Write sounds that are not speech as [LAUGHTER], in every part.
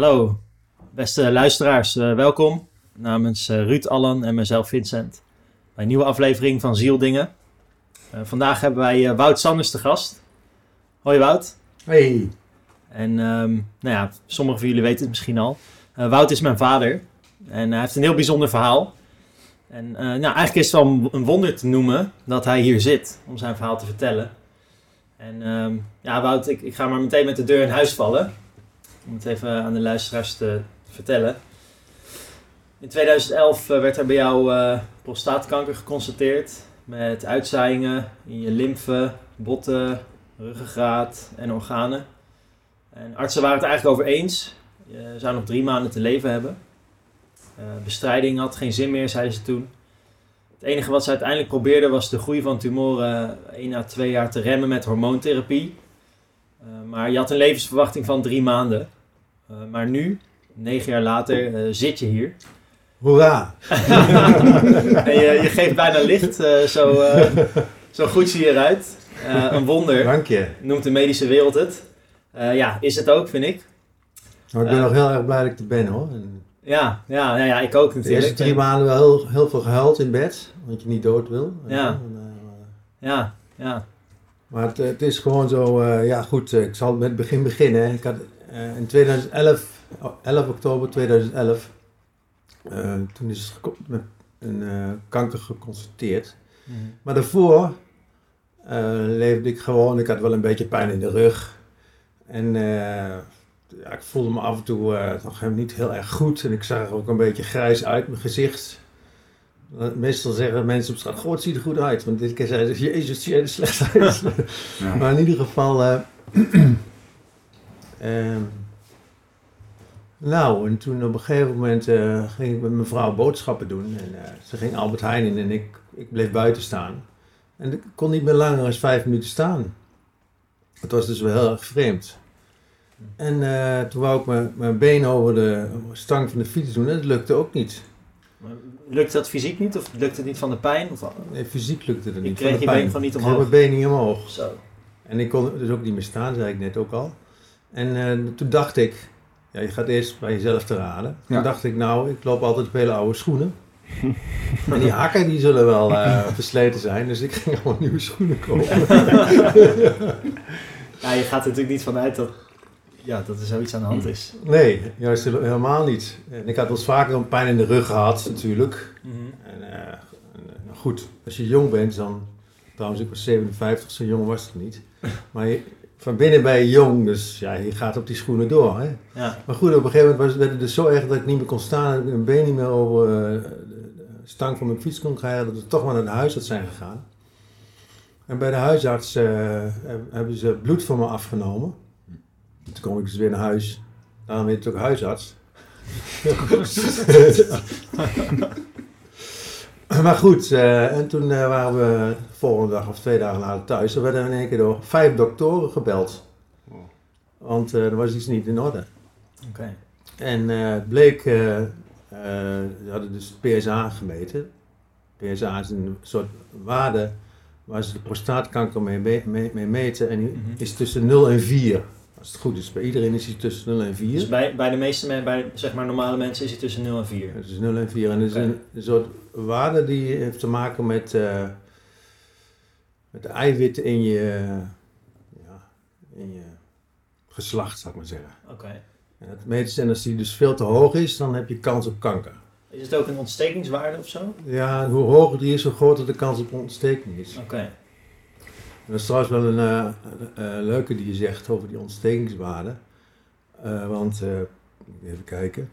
Hallo, beste luisteraars, uh, welkom namens uh, Ruud Allen en mezelf Vincent bij een nieuwe aflevering van Zieldingen. Uh, vandaag hebben wij Wout Sanders te gast. Hoi Wout. Hey. En um, nou ja, sommigen van jullie weten het misschien al. Wout is mijn vader en hij heeft een heel bijzonder verhaal. En nou, eigenlijk is het wel een wonder te noemen dat hij hier zit om zijn verhaal te vertellen. En um, ja, Wout, ik, ik ga maar meteen met de deur in huis vallen om het even aan de luisteraars te vertellen. In 2011 eh, werd er bij jou uh, prostaatkanker geconstateerd met uitzaaiingen in je lymfe, botten, ruggengraat en organen. En artsen waren het eigenlijk over eens. Je zou nog drie maanden te leven hebben. Uh, bestrijding had geen zin meer, zeiden ze toen. Het enige wat ze uiteindelijk probeerden was de groei van tumoren 1 à 2 jaar te remmen met hormoontherapie. Uh, maar je had een levensverwachting van drie maanden. Uh, maar nu, negen jaar later, uh, zit je hier. Hoera! [LAUGHS] en je, je, geeft bijna licht, zo, zo goed zie je eruit. een wonder. Dank je. Noemt de medische wereld het. ja, is het ook, vind ik. Nou, ik ben nog heel erg blij dat ik er ben hoor. En ja, ja, ja, ja, ik ook natuurlijk. De eerste drie maanden wel heel, heel veel gehuild in bed, want je niet dood wil. Ja, ja, ja. Maar het, het, is gewoon zo, uh, ja goed, ik zal met het begin beginnen. Ik had uh, in 2011, 11 oktober 2011, uh, toen is het met een kanker geconstateerd. Mm -hmm. Maar daarvoor leefde ik gewoon, ik had wel een beetje pijn in de rug. En ja, ik voelde me af en toe nog niet heel erg goed. En ik zag er ook een beetje grijs uit mijn gezicht. Meestal zeggen mensen op straat, goh, het ziet er goed uit. Want dit keer zeiden ze, jezus, het ziet er slecht [LAUGHS] uit. ja. Maar in ieder geval... Uh, um, [CLEARS THROAT] nou, en toen op een gegeven moment uh, ging ik met mijn vrouw boodschappen doen. En ze ging Albert Heijn in en ik, ik bleef buiten staan. En ik kon niet meer langer dan vijf minuten staan. Het was dus wel heel erg vreemd. En uh, toen wou ik mijn, mijn been over de stang van de fiets doen en dat lukte ook niet. Lukt dat fysiek niet of lukt het niet van de pijn? Of... Nee, fysiek lukte het niet. Ik kreeg je been van niet omhoog? Ik kreeg mijn been niet omhoog. Zo. En ik kon dus ook niet meer staan, zei ik net ook al. En uh, toen dacht ik, ja, je gaat eerst bij jezelf te raden. Ja. Toen dacht ik, nou, ik loop altijd op hele oude schoenen. [LAUGHS] en die hakken die zullen wel uh, [LAUGHS] versleten zijn, dus ik ging gewoon nieuwe schoenen kopen. [LAUGHS] ja, je gaat er natuurlijk niet vanuit dat ja, dat er zoiets aan de hand is. Nee, juist helemaal niet. En ik had wel vaker een pijn in de rug gehad, natuurlijk. Mm -hmm. en, uh, en, goed, als je jong bent, dan. Trouwens, ik was 57, zo jong was ik niet. [LAUGHS] Maar je, van binnen ben je jong, dus ja, je gaat op die schoenen door. Hè? Ja. Maar goed, op een gegeven moment was, werd het dus zo erg dat ik niet meer kon staan. Dat ik mijn been niet meer over uh, de stang van mijn fiets kon krijgen. Dat we toch maar naar de huisarts zijn gegaan. En bij de huisarts uh, hebben ze bloed van me afgenomen. Toen kom ik dus weer naar huis. Daarom weet ik ook huisarts. [LAUGHS] maar goed, uh, en toen uh, waren we de volgende dag of twee dagen later thuis. Er werden in één keer door vijf doktoren gebeld. Want uh, er was iets niet in orde. Okay. En het bleek, ze hadden dus PSA gemeten. PSA is een soort waarde waar ze de prostaatkanker mee, mee, mee meten. En die mm -hmm. is tussen 0 en 4. Als het goed is, bij iedereen is hij tussen 0 en 4. Dus bij, bij de meeste mensen, bij zeg maar normale mensen is hij tussen 0 en 4? Het is 0 en 4. En dat is okay. een, soort waarde die heeft te maken met, uh, met de eiwitten in je, ja, in je geslacht, zou ik maar zeggen. Oké. Okay. En het en als die dus veel te hoog is, dan heb je kans op kanker. Is het ook een ontstekingswaarde of zo? Ja, hoe hoger die is, hoe groter de kans op ontsteking is. Oké. Okay. Dat is trouwens wel een uh, uh, leuke die je zegt over die ontstekingswaarde. Uh, want, even kijken.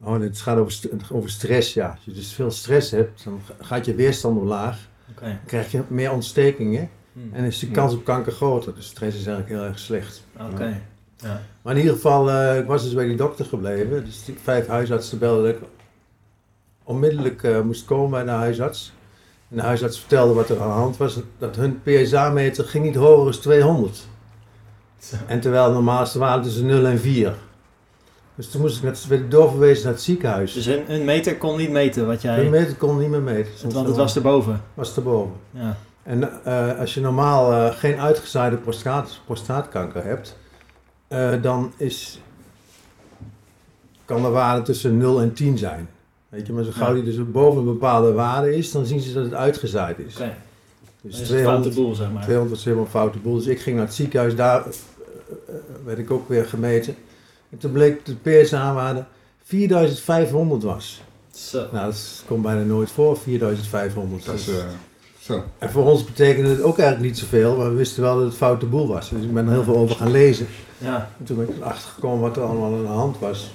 oh, het gaat over, st over stress, ja. Als je dus veel stress hebt, dan gaat je weerstand omlaag. Okay. Dan krijg je meer ontstekingen. Hmm. En is de kans op kanker groter. Dus stress is eigenlijk heel erg slecht. Oké. Okay. Ja. Maar in ieder geval, ik was dus bij die dokter gebleven. Dus die vijf huisartsen belden ik onmiddellijk uh, moest komen bij de huisarts. En de huisarts vertelde wat er aan de hand was. Dat hun PSA-meter ging niet hoger dan 200. En terwijl het normaalste waarde tussen 0 en 4. Dus toen moest ik net, werd ik doorverwezen naar het ziekenhuis. Dus hun, meter kon niet meten wat jij... Hun meter kon niet meer meten. Want het was erboven? Was erboven. Ja. En eh, als je normaal eh, geen uitgezaaide prostaat, prostaatkanker hebt, dan is, kan de waarde tussen 0 en 10 zijn. Weet je, maar zo gauw Ja. die dus boven een bepaalde waarde is, dan zien ze dat het uitgezaaid is. Oké, Dus is een foute 200, boel, zeg maar. 200 is helemaal een foute boel. Dus ik ging naar het ziekenhuis, daar eh, eh, werd ik ook weer gemeten. En toen bleek dat de PSA-waarde 4500 was. Zo. Nou, dat komt bijna nooit voor, 4500. Dat is, Dus- eh, zo. en voor ons betekende het ook eigenlijk niet zoveel, maar we wisten wel dat het foute boel was. Dus ik ben er heel veel over gaan lezen. Ja, En toen ben ik erachter gekomen wat er allemaal aan de hand was.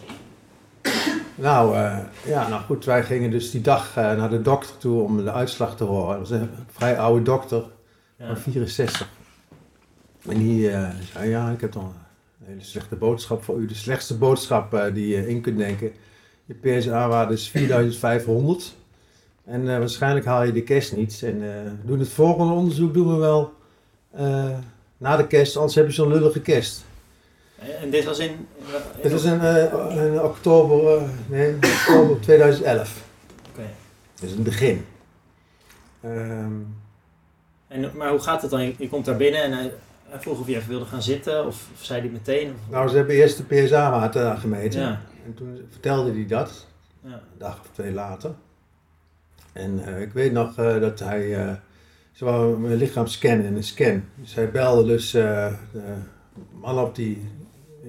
Nou, eh, ja, nou goed, wij gingen dus die dag eh, naar de dokter toe om de uitslag te horen. Dat was een vrij oude dokter ja. van 64. En die eh, zei, ja, ik heb dan een hele slechte boodschap voor u. De slechtste boodschap die je in kunt denken. Je PSA-waarde is 4500. En waarschijnlijk haal je de kerst niet. En doen het volgende onderzoek doen we wel na de kerst, anders heb je zo'n lullige kerst. En dit was in... in- Het is in, eh, in oktober, eh, nee, oktober 2011. Oké. Dus in het begin. Ehm, En, maar hoe gaat het dan? Je, komt daar binnen en hij, hij vroeg of je even wilde gaan zitten, of, of zei hij meteen? Of, nou, ze hebben eerst de PSA-waarde daar gemeten. ja, En toen vertelde hij dat, ja. een dag of twee later. En eh, ik weet nog eh, dat hij, eh ze wou mijn lichaam scannen in een scan. Dus hij belde dus eh, de man op die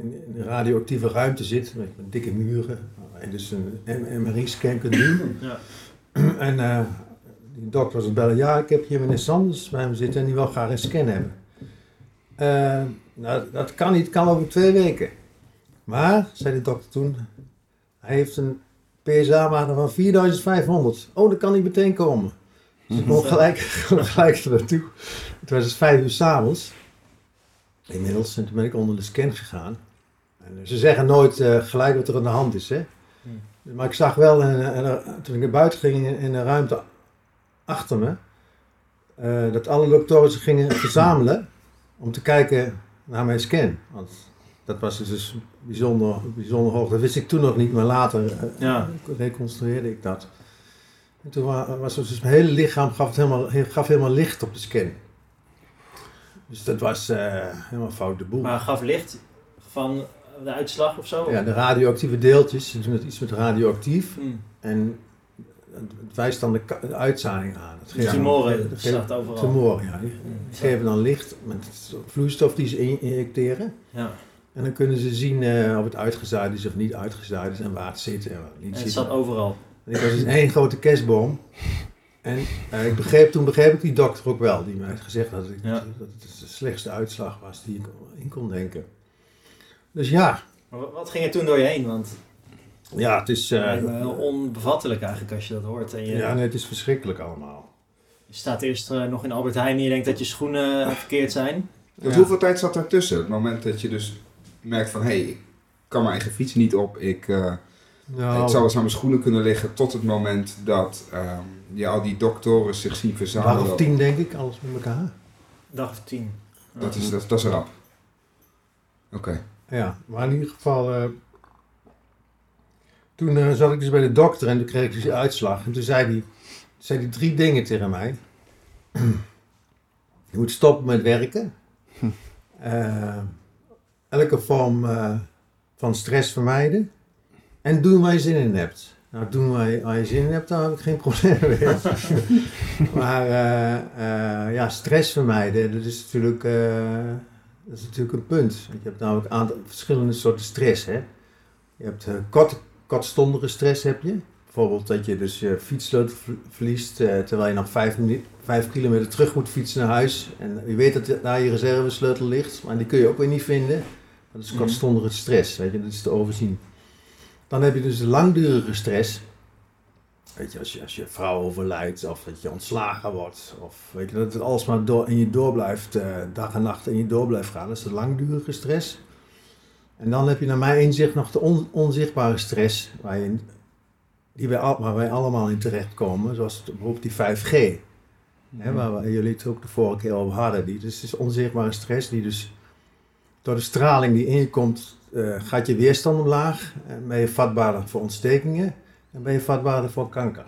in, een radioactieve ruimte zit, met, met dikke muren, je dus een MRI-scan kunt doen. ja. En eh, die dokter was bellen, ja, ik heb hier meneer Sanders bij hem zitten en die wil graag een scan hebben. Eh, nou, dat kan niet, kan over twee weken. Maar, zei de dokter toen, hij heeft een PSA-waarde van 4500. Oh, dat kan niet meteen komen. Dus ik kon [LAUGHS] gelijk, gelijk er naartoe. Het was dus vijf uur s'avonds. Inmiddels, en toen ben ik onder de scan gegaan. Ze zeggen nooit eh, gelijk wat er aan de hand is, hè. Maar ik zag wel, en, en, toen ik naar buiten ging in, in de ruimte achter me, eh, dat alle doktoren zich gingen verzamelen om te kijken naar mijn scan. Want dat was dus bijzonder, bijzonder hoog. Dat wist ik toen nog niet, maar later eh, Ja. reconstrueerde ik dat. En toen wa- was het dus mijn hele lichaam gaf, het helemaal, gaf helemaal licht op de scan. Dus dat was helemaal fout de boel. Maar gaf licht van de uitslag of zo? Ja, de radioactieve deeltjes, ze doen het iets met radioactief. Hm. En het wijst dan de, uitzaaiing aan. Het geeft- tumoren, dat overal. Tumoren, ja. Die Hm. geven dan licht met vloeistof die ze in- injecteren. Ja. En dan kunnen ze zien eh, of het uitgezaaid is of niet uitgezaaid is en waar het zit en het niet En het zit. zat overal. En ik was dus één grote kerstboom. En eh, ik begreep, toen begreep ik die dokter ook wel, die mij had gezegd dat, ik, Ja. dat het de slechtste uitslag was die ik in kon denken. Dus ja, Maar wat ging er toen door je heen? Want ja het is, eh, heel onbevattelijk eigenlijk als je dat hoort. En je, ja, nee, het is verschrikkelijk allemaal. je staat eerst eh, nog in Albert Heijn en je denkt dat je schoenen eh, verkeerd zijn. Dus Ja. hoeveel tijd zat daartussen? Het moment dat je dus merkt van, hé, hey, ik kan mijn eigen fiets niet op. Ik, eh, Nou, ik zou eens aan mijn schoenen kunnen liggen tot het moment dat ehm, ja, al die doktoren zich zien Een verzamelen. dag of tien denk ik, alles met elkaar. Dag of tien. Dat is, dat, dat is rap. Oké. Ja, maar in ieder geval. eh, toen eh, zat ik dus bij de dokter en toen kreeg ik dus die uitslag. En toen zei hij, zei hij drie dingen tegen mij. [CLEARS THROAT] Je moet stoppen met werken. [LAUGHS] Eh, elke vorm van stress vermijden. En doen waar je zin in hebt. Nou, doen waar je, waar je zin in hebt, daar heb ik geen [LAUGHS] probleem mee. [LAUGHS] maar ja, stress vermijden, dat is natuurlijk, dat is natuurlijk een punt. Want je hebt namelijk een aantal verschillende soorten stress. Hè? Je hebt eh, kort, kortstondige stress heb je. Bijvoorbeeld dat je dus je fietssleutel verliest eh, terwijl je nog vijf kilometer terug moet fietsen naar huis. En je weet dat daar je reservesleutel ligt, maar die kun je ook weer niet vinden. Dat is Mhm. kortstondige stress, weet je, dat is te overzien. Dan heb je dus de langdurige stress. Weet je, als je, als je vrouw overlijdt of dat je ontslagen wordt. Of weet je, dat het alles maar door, in je door blijft, eh, dag en nacht in je door blijft gaan. Dat is de langdurige stress. En dan heb je naar mijn inzicht nog de on- onzichtbare stress. Waar, je, die wij, al- waar wij allemaal in terechtkomen. Zoals bijvoorbeeld die 5G. Hè, waar we- jullie het ook de vorige keer over hadden. Die, dus het is onzichtbare stress die dus door de straling die in je komt, eh, gaat je weerstand omlaag. En ben je vatbaarder voor ontstekingen. En ben je vatbaarder voor kanker.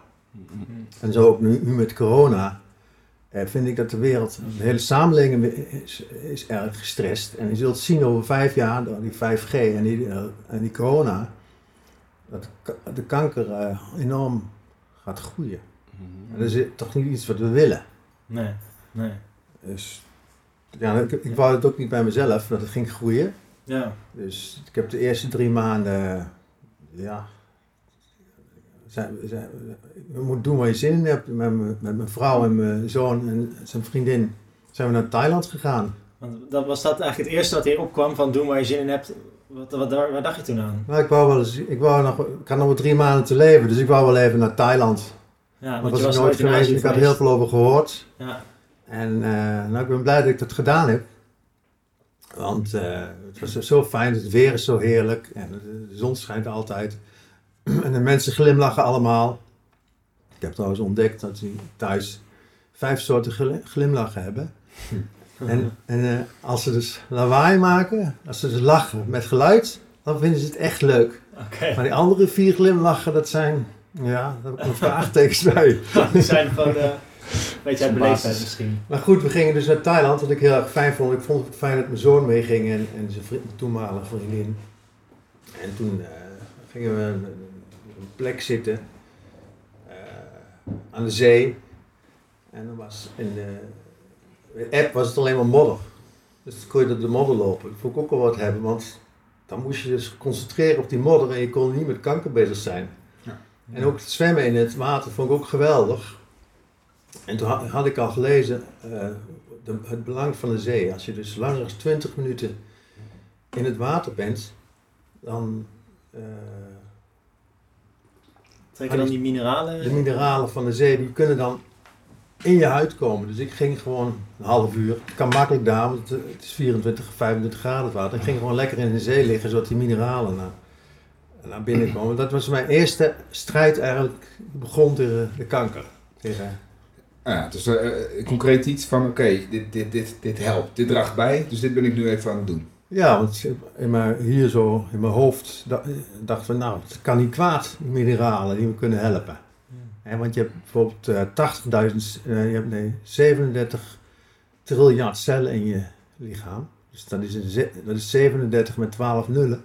En zo ook nu, nu met corona. eh, vind ik dat de wereld, de hele samenleving is, is erg gestrest. En je zult zien over vijf jaar, door die 5G en die, eh, en die corona, dat de ka- de kanker eh, enorm gaat groeien. En dat is toch niet iets wat we willen. Nee, nee. Dus ja, ik, ik wou het ook niet bij mezelf, dat het ging groeien. Ja, Dus ik heb de eerste drie maanden, ja, zijn, zijn, je moet doen waar je zin in hebt. Met, mijn- met mijn vrouw en mijn zoon en zijn vriendin zijn we naar Thailand gegaan. want dat was dat eigenlijk het eerste wat hier opkwam van doen waar je zin in hebt. Wat, wat, waar, waar dacht je toen aan? Maar ik wou wel eens, ik, wou nog, ik had nog maar drie maanden te leven, dus ik wou wel even naar Thailand. Ja, want was je ik was nooit geweest, Azië ik had geweest. heel veel over gehoord. Ja, En eh, nou, ik ben blij dat ik dat gedaan heb. Want eh, het was zo fijn, het weer is zo heerlijk en de zon schijnt altijd. [CLEARS THROAT] En de mensen glimlachen allemaal. Ik heb trouwens ontdekt dat ze thuis vijf soorten gli- glimlachen hebben. [LAUGHS] En, en eh, als ze dus lawaai maken, als ze dus lachen met geluid, dan vinden ze het echt leuk. oké. Maar die andere vier glimlachen, dat zijn, ja, daar heb ik mijn vraagtekens [LAUGHS] bij. Die zijn gewoon eh, een beetje uit beleefdheid misschien. Maar goed, we gingen dus naar Thailand, wat ik heel erg fijn vond. Ik vond het fijn dat mijn zoon meeging en, en zijn vriend, mijn toenmalige vriendin. En toen eh, gingen we plek zitten eh, aan de zee. En dan was in de, de app was het alleen maar modder. Dus dan kon je door de modder lopen. Dat vond ik ook wel wat hebben, want dan moest je dus concentreren op die modder en je kon niet met kanker bezig zijn. En ook het zwemmen in het water vond ik ook geweldig. En toen had, had ik al gelezen eh, de- het belang van de zee. Als je dus langer dan 20 minuten in het water bent, dan eh, Trekken dan die mineralen? de mineralen van de zee die kunnen dan in je huid komen. Dus ik ging gewoon een half uur. Het kan makkelijk daar, want het, is 24, 25 graden het water. Ik ging gewoon lekker in de zee liggen, zodat die mineralen naar, naar binnen [CLEARS THROAT] komen. Dat was mijn eerste strijd eigenlijk. Ik begon tegen de kanker. Tegen, Ja, dus eh, concreet iets van, oké, dit, dit, dit, dit helpt, dit draagt bij, dus dit ben ik nu even aan het doen. Ja, want in mijn, hier zo in mijn hoofd da- dachten we, nou, het kan niet kwaad, die mineralen die me kunnen helpen. Want je hebt bijvoorbeeld eh 80.000, eh, je hebt nee, 37 triljard cellen in je lichaam. Dus dat is, een, dat is 37 met 12 nullen.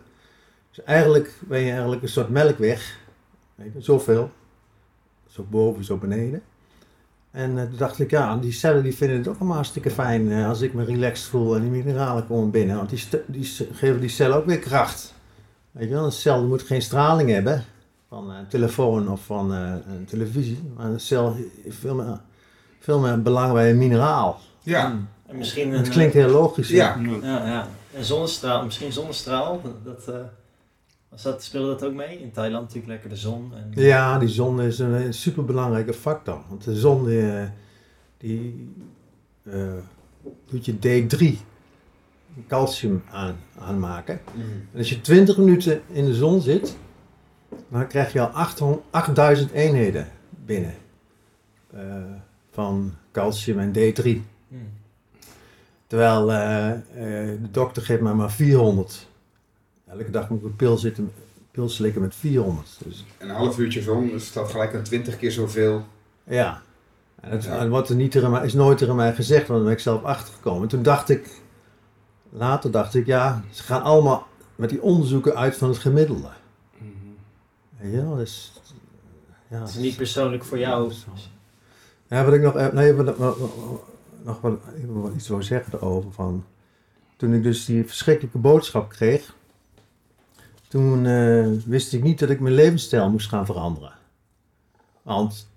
Dus eigenlijk ben je eigenlijk een soort melkweg. Weet je, zoveel. Zo boven, zo beneden. En eh, toen dacht ik, ja, die cellen die vinden het ook allemaal hartstikke fijn eh, als ik me relaxed voel en die mineralen komen binnen. Want die, die geven die cellen ook weer kracht. Weet je wel, een cel moet geen straling hebben van een telefoon of van eh, een televisie. Maar een cel heeft veel meer, veel meer belang bij een mineraal. Ja, En misschien een, Het klinkt heel logisch. ja. Ja, ja. Een zonnestraal, misschien zonnestraal. Dat, eh, was dat, speelde dat ook mee? In Thailand natuurlijk lekker de zon. En, Ja, die zon is een, een superbelangrijke factor. Want de zon die, eh, die eh, doet je D3, calcium aan, aanmaken. En als je 20 minuten in de zon zit, dan krijg je al 800 8000 eenheden binnen. eh, van calcium en D3. Hm. Terwijl eh, de dokter geeft mij maar 400. Elke dag moet ik een pil, zitten, pil slikken met 400. Dus Een half uurtje zon, dus dat gelijk een twintig keer zoveel. Ja. En het, Ja. en wat er niet tegen mij, is nooit tegen mij gezegd, want daar ben ik zelf achtergekomen. Toen dacht ik, later dacht ik, ja, ze gaan allemaal met die onderzoeken uit van het gemiddelde. Je wel, dus... Ja, Het is niet persoonlijk voor jou. Ja, wat ik nog, eh, nee, wat, wat- wat- nog wat iets wil zeggen erover. Van, toen ik dus die verschrikkelijke boodschap kreeg, toen eh, wist ik niet dat ik mijn levensstijl moest gaan veranderen. Want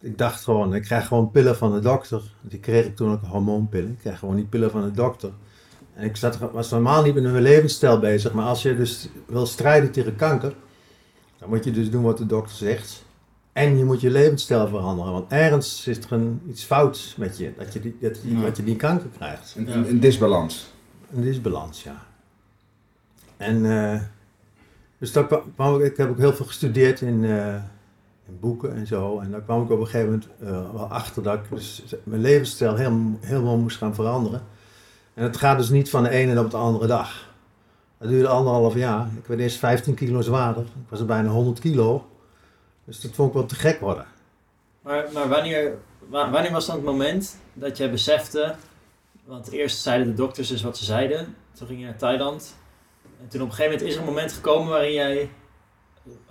ik dacht gewoon, ik krijg gewoon pillen van de dokter. Die kreeg ik toen ook hormoonpillen. Ik krijg gewoon die pillen van de dokter. En ik zat, was normaal niet met mijn levensstijl bezig. Maar als je dus wil strijden tegen kanker, dan moet je dus doen wat de dokter zegt. En je moet je levensstijl veranderen. Want ergens is er een, iets fouts met je. Dat je, die, dat, je- Ja. dat je die kanker krijgt. Een, een disbalans. Een disbalans, ja. En eh, dus daar kwam, ik, heb ook heel veel gestudeerd in, eh, in boeken en zo. En daar kwam ik op een gegeven moment eh, wel achter dat ik dus mijn levensstijl helemaal, helemaal moest gaan veranderen. En het gaat dus niet van de ene op de andere dag. Dat duurde anderhalf jaar. Ik werd eerst 15 kilo zwaarder. Ik was bijna 100 kilo. Dus dat vond ik wel te gek worden. Maar, maar wanneer, wa- wanneer was dan het moment dat jij besefte... Want eerst zeiden de dokters dus wat ze zeiden. Toen ging je naar Thailand. En toen op een gegeven moment is er een moment gekomen waarin jij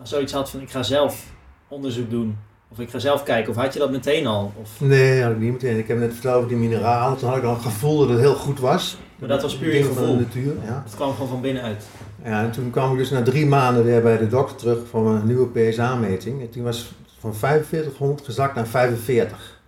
zoiets had van... Ik ga zelf onderzoek doen. Of ik ga zelf kijken. Of had je dat meteen al? Of, Nee, had ik niet meteen. Ik heb net verteld over die mineralen. Toen had ik al het gevoel dat het heel goed was. Maar dat was puur je van gevoel? de natuur, ja. het kwam gewoon van binnenuit. Ja, en toen kwam ik dus na drie maanden weer bij de dokter terug voor mijn nieuwe PSA-meting. En toen was van 4500 gezakt naar 45.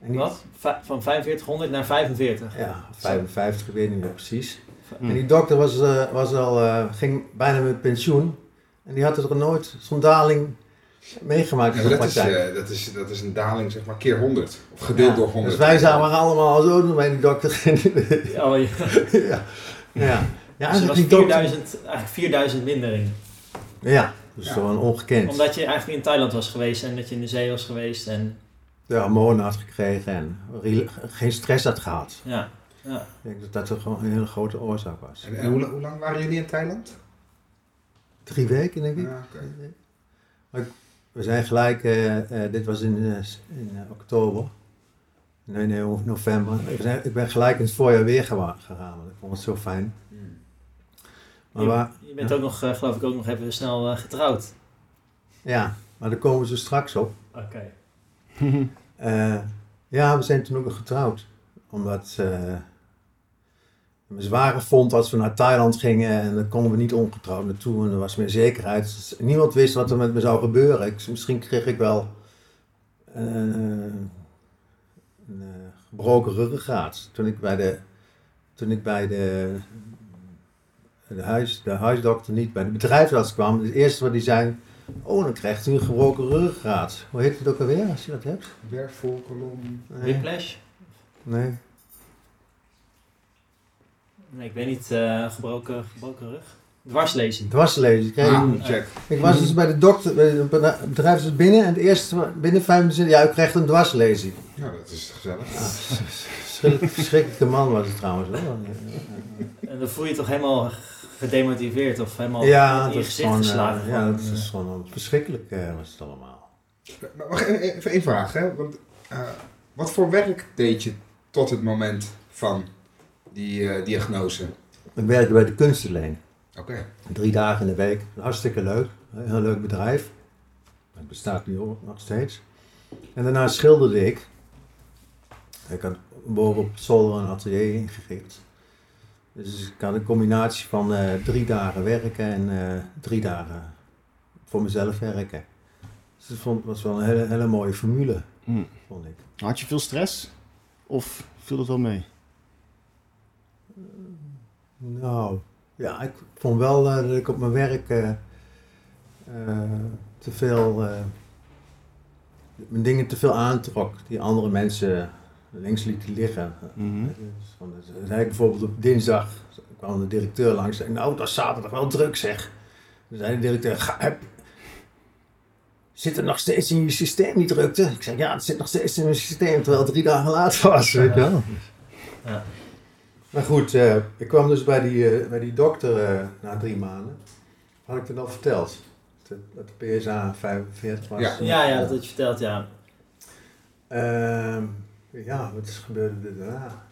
En die- Wat? Va- van 4500 naar 45? Ja, 55, ik weet niet meer precies. En die dokter was, eh, was al, eh, ging bijna met pensioen. En die had er nog nooit zo'n daling meegemaakt in Ja, de dat, is, eh, dat, is, dat is een daling, zeg maar, keer 100. Of gedeeld Ja, door 100. Dus wij zagen allemaal al zo doen bij die dokter. [LAUGHS] Oh, ja. ja. Ja. Ja, Dus eigenlijk was die dokter. 4000, eigenlijk 4000 mindering. Ja, dus Ja. gewoon ongekend. Omdat je eigenlijk in Thailand was geweest en dat je in de zee was geweest. En De hormonen had gekregen en geen stress had gehad. ja, ja. Ik denk dat dat er gewoon een hele grote oorzaak was. En, en hoe, hoe lang waren jullie in Thailand? Drie weken, denk ik. Ja, oké. Maar ik- we zijn gelijk, eh, eh, dit was in, eh, in oktober. Nee, nee, no- november. Ik ben, ik ben gelijk in het voorjaar weer gegaan, want ik vond het zo fijn. Maar Je, waar, je bent ja. ook nog, geloof ik, ook nog even snel getrouwd. ja, maar daar komen ze straks op. Oké. [LAUGHS] Eh, ja, we zijn toen ook nog getrouwd. Omdat eh mijn zware vond als we naar Thailand gingen en dan konden we niet ongetrouwd naartoe. En er was meer zekerheid. Dus niemand wist wat er met me zou gebeuren. Ik, misschien kreeg ik wel een, een, een, eh, gebroken ruggengraat. Toen ik bij de, toen ik bij de, de, huis, de huisdokter niet, bij de bedrijfsarts kwam. Het eerste wat hij zei, oh dan krijgt u een gebroken ruggengraat. Hoe heet het ook alweer als je dat hebt? Werkvolkolom. Nee. Whiplash? Nee. Nee, ik weet niet. eh, gebroken, gebroken rug? Dwarslezen. Dwarslezen. Ik, kreeg- Ah, check. ik was dus bij de dokter, bij de bedrijfsarts binnen en het eerste, binnen vijf minuten, ja, u krijgt een dwarslezing. Ja, dat is gezellig. Ah, verschrikkelijk- Verschrikkelijke man was het trouwens wel. En dan voel je je toch helemaal gedemotiveerd of helemaal Ja, in dat je is gezicht gewoon, eh, geslagen. ja, dat is gewoon verschrikkelijk eh, was het allemaal. Maar wacht, even, één vraag, hè? Want, eh, wat voor werk deed je tot het moment van die eh, diagnose? Ik werkte bij de kunstenleen. Oké. Drie dagen in de week. Hartstikke leuk. Een heel leuk bedrijf. Het bestaat nu nog steeds. En daarna schilderde ik. Ik had boven op zolder een atelier ingericht. Dus ik had een combinatie van eh, drie dagen werken en eh, drie dagen voor mezelf werken. Dus dat vond- was wel een hele, hele mooie formule, Hm. vond ik. Had je veel stress? Of viel dat wel mee? Nou, ja, ik vond wel eh, dat ik op mijn werk eh, eh, te veel, mijn dingen te veel aantrok die andere mensen links lieten liggen. Dus van, dus, zei ik bijvoorbeeld op dinsdag, kwam de directeur langs en zei, nou, dat is zaterdag wel druk zeg. Dan zei de directeur, "Ga- heb, zit er nog steeds in je systeem die drukte? Ik zei, ja, het zit nog steeds in mijn systeem, terwijl het drie dagen later was, weet je wel. Ja. Maar goed, eh, ik kwam dus bij die, eh, bij die dokter eh, na drie maanden. Had ik het al verteld? Dat, dat de PSA 45 was. Ja. Ja, ja, dat had je verteld, ja. Ehm, ja, wat is gebeurde er daarna?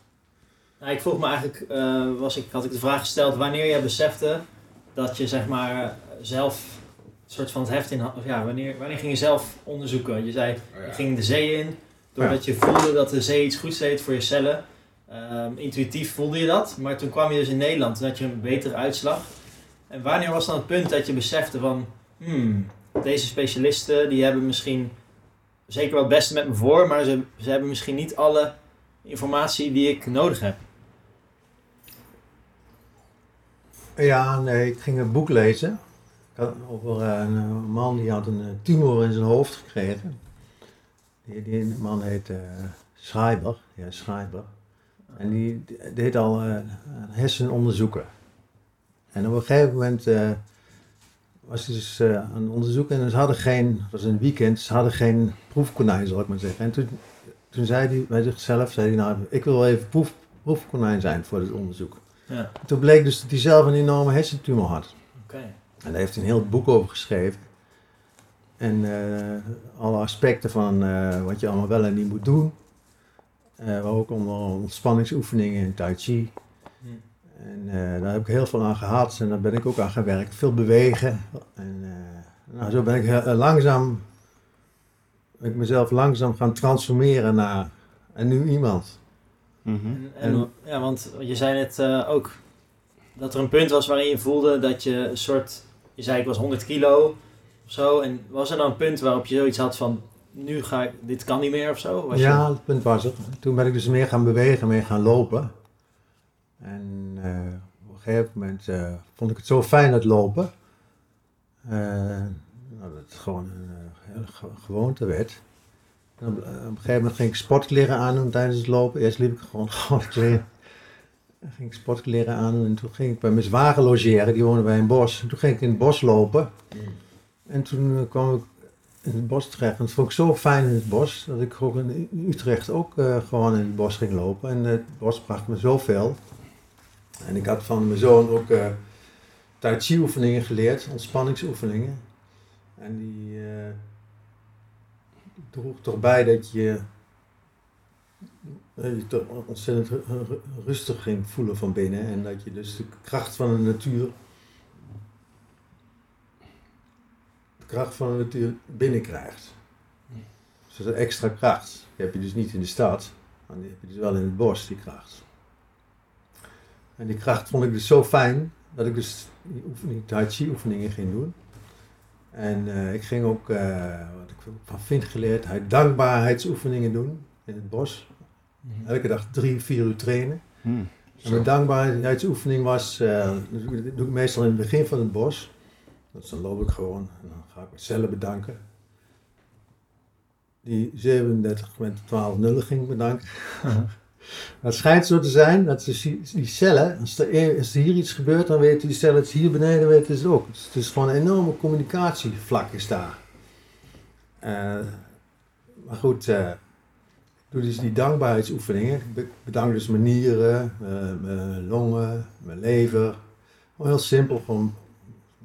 Nou, ik vroeg me eigenlijk, eh, was ik, had ik de vraag gesteld wanneer jij besefte dat je zeg maar zelf een soort van het heft in had. Of ja, wanneer, wanneer ging je zelf onderzoeken? Je zei, Oh, ja. je ging de zee in, doordat je voelde dat de zee iets goeds deed voor je cellen. Ehm, intuïtief voelde je dat, maar toen kwam je dus in Nederland, toen had je een betere uitslag. En wanneer was dan het punt dat je besefte van, hmm, deze specialisten die hebben misschien zeker wel het beste met me voor, maar ze, ze hebben misschien niet alle informatie die ik nodig heb. Ja, nee, ik ging een boek lezen. Over eh, een man die had een eh, tumor in zijn hoofd gekregen. Die, die man heet eh Schreiber. Ja, Schreiber. En die deed al eh, hersenonderzoeken. En op een gegeven moment eh, was hij dus eh, aan het onderzoeken en ze hadden geen, het was een weekend, ze hadden geen proefkonijn, zal ik maar zeggen. En toen, toen zei hij bij zichzelf, zei hij, nou, ik wil wel even proef, proefkonijn zijn voor dit onderzoek. Ja, Toen bleek dus dat hij zelf een enorme hersentumor had. oké. En daar heeft hij een heel boek over geschreven. En alle aspecten van wat je allemaal wel en niet moet doen. Eh, maar ook onder ontspanningsoefeningen in Tai Chi. En eh, daar heb ik heel veel aan gehad en daar ben ik ook aan gewerkt. Veel bewegen. En eh, nou, zo ben ik heel- langzaam, ben ik mezelf langzaam gaan transformeren naar een nieuw iemand. Mhm. En, en- ja, want je zei net eh, ook dat er een punt was waarin je voelde dat je een soort, je zei ik was 100 kilo of zo. En was er dan een punt waarop je zoiets had van, nu ga ik, dit kan niet meer of zo? Was ja, het punt was het. Toen ben ik dus meer gaan bewegen, meer gaan lopen. En eh, op een gegeven moment eh, vond ik het zo fijn het lopen. eh, nou, dat het gewoon een gewoonte werd. En op, op een gegeven moment ging ik sportkleren aandoen tijdens het lopen. Eerst liep ik gewoon [LAUGHS] gewoon kleren. Dan ging ik sportkleren aandoen en toen ging ik bij mijn zwager logeren. Die woonde bij een bos. En toen ging ik in het bos lopen. En toen kwam ik in het bos terecht. En dat vond ik zo fijn in het bos, dat ik ook in Utrecht ook eh, gewoon in het bos ging lopen. En het bos bracht me zoveel. En ik had van mijn zoon ook eh Tai Chi oefeningen geleerd, ontspanningsoefeningen. En die eh, droeg toch bij dat je je toch ontzettend ru- ru- rustig ging voelen van binnen. En dat je dus de kracht van de natuur de kracht van de natuur binnenkrijgt. Dus dat is een extra kracht. Die heb je dus niet in de stad, maar die heb je dus wel in het bos, die kracht. En die kracht vond ik dus zo fijn, dat ik dus die oefening, Tai Chi oefeningen ging doen. En eh, ik ging ook, eh, wat ik van Vint geleerd, hij dankbaarheidsoefeningen doen in het bos. Mhm. Elke dag drie, vier uur trainen. Hmm. En mijn dankbaarheidsoefening was, eh, dat doe ik meestal in het begin van het bos. Dus dan loop ik gewoon en dan ga ik mezelf bedanken. Die 37 met 12 nullen ging bedanken. [LAUGHS] het schijnt zo te zijn dat die, die cellen, als er, e- als er hier iets gebeurt, dan weten die cellen het hier beneden weten ze ook. Dus het is gewoon een enorme communicatievlak is daar. Eh, maar goed, eh, ik doe dus die dankbaarheidsoefeningen. Ik be- bedank dus mijn nieren, mijn, mijn longen, mijn lever. Heel simpel, gewoon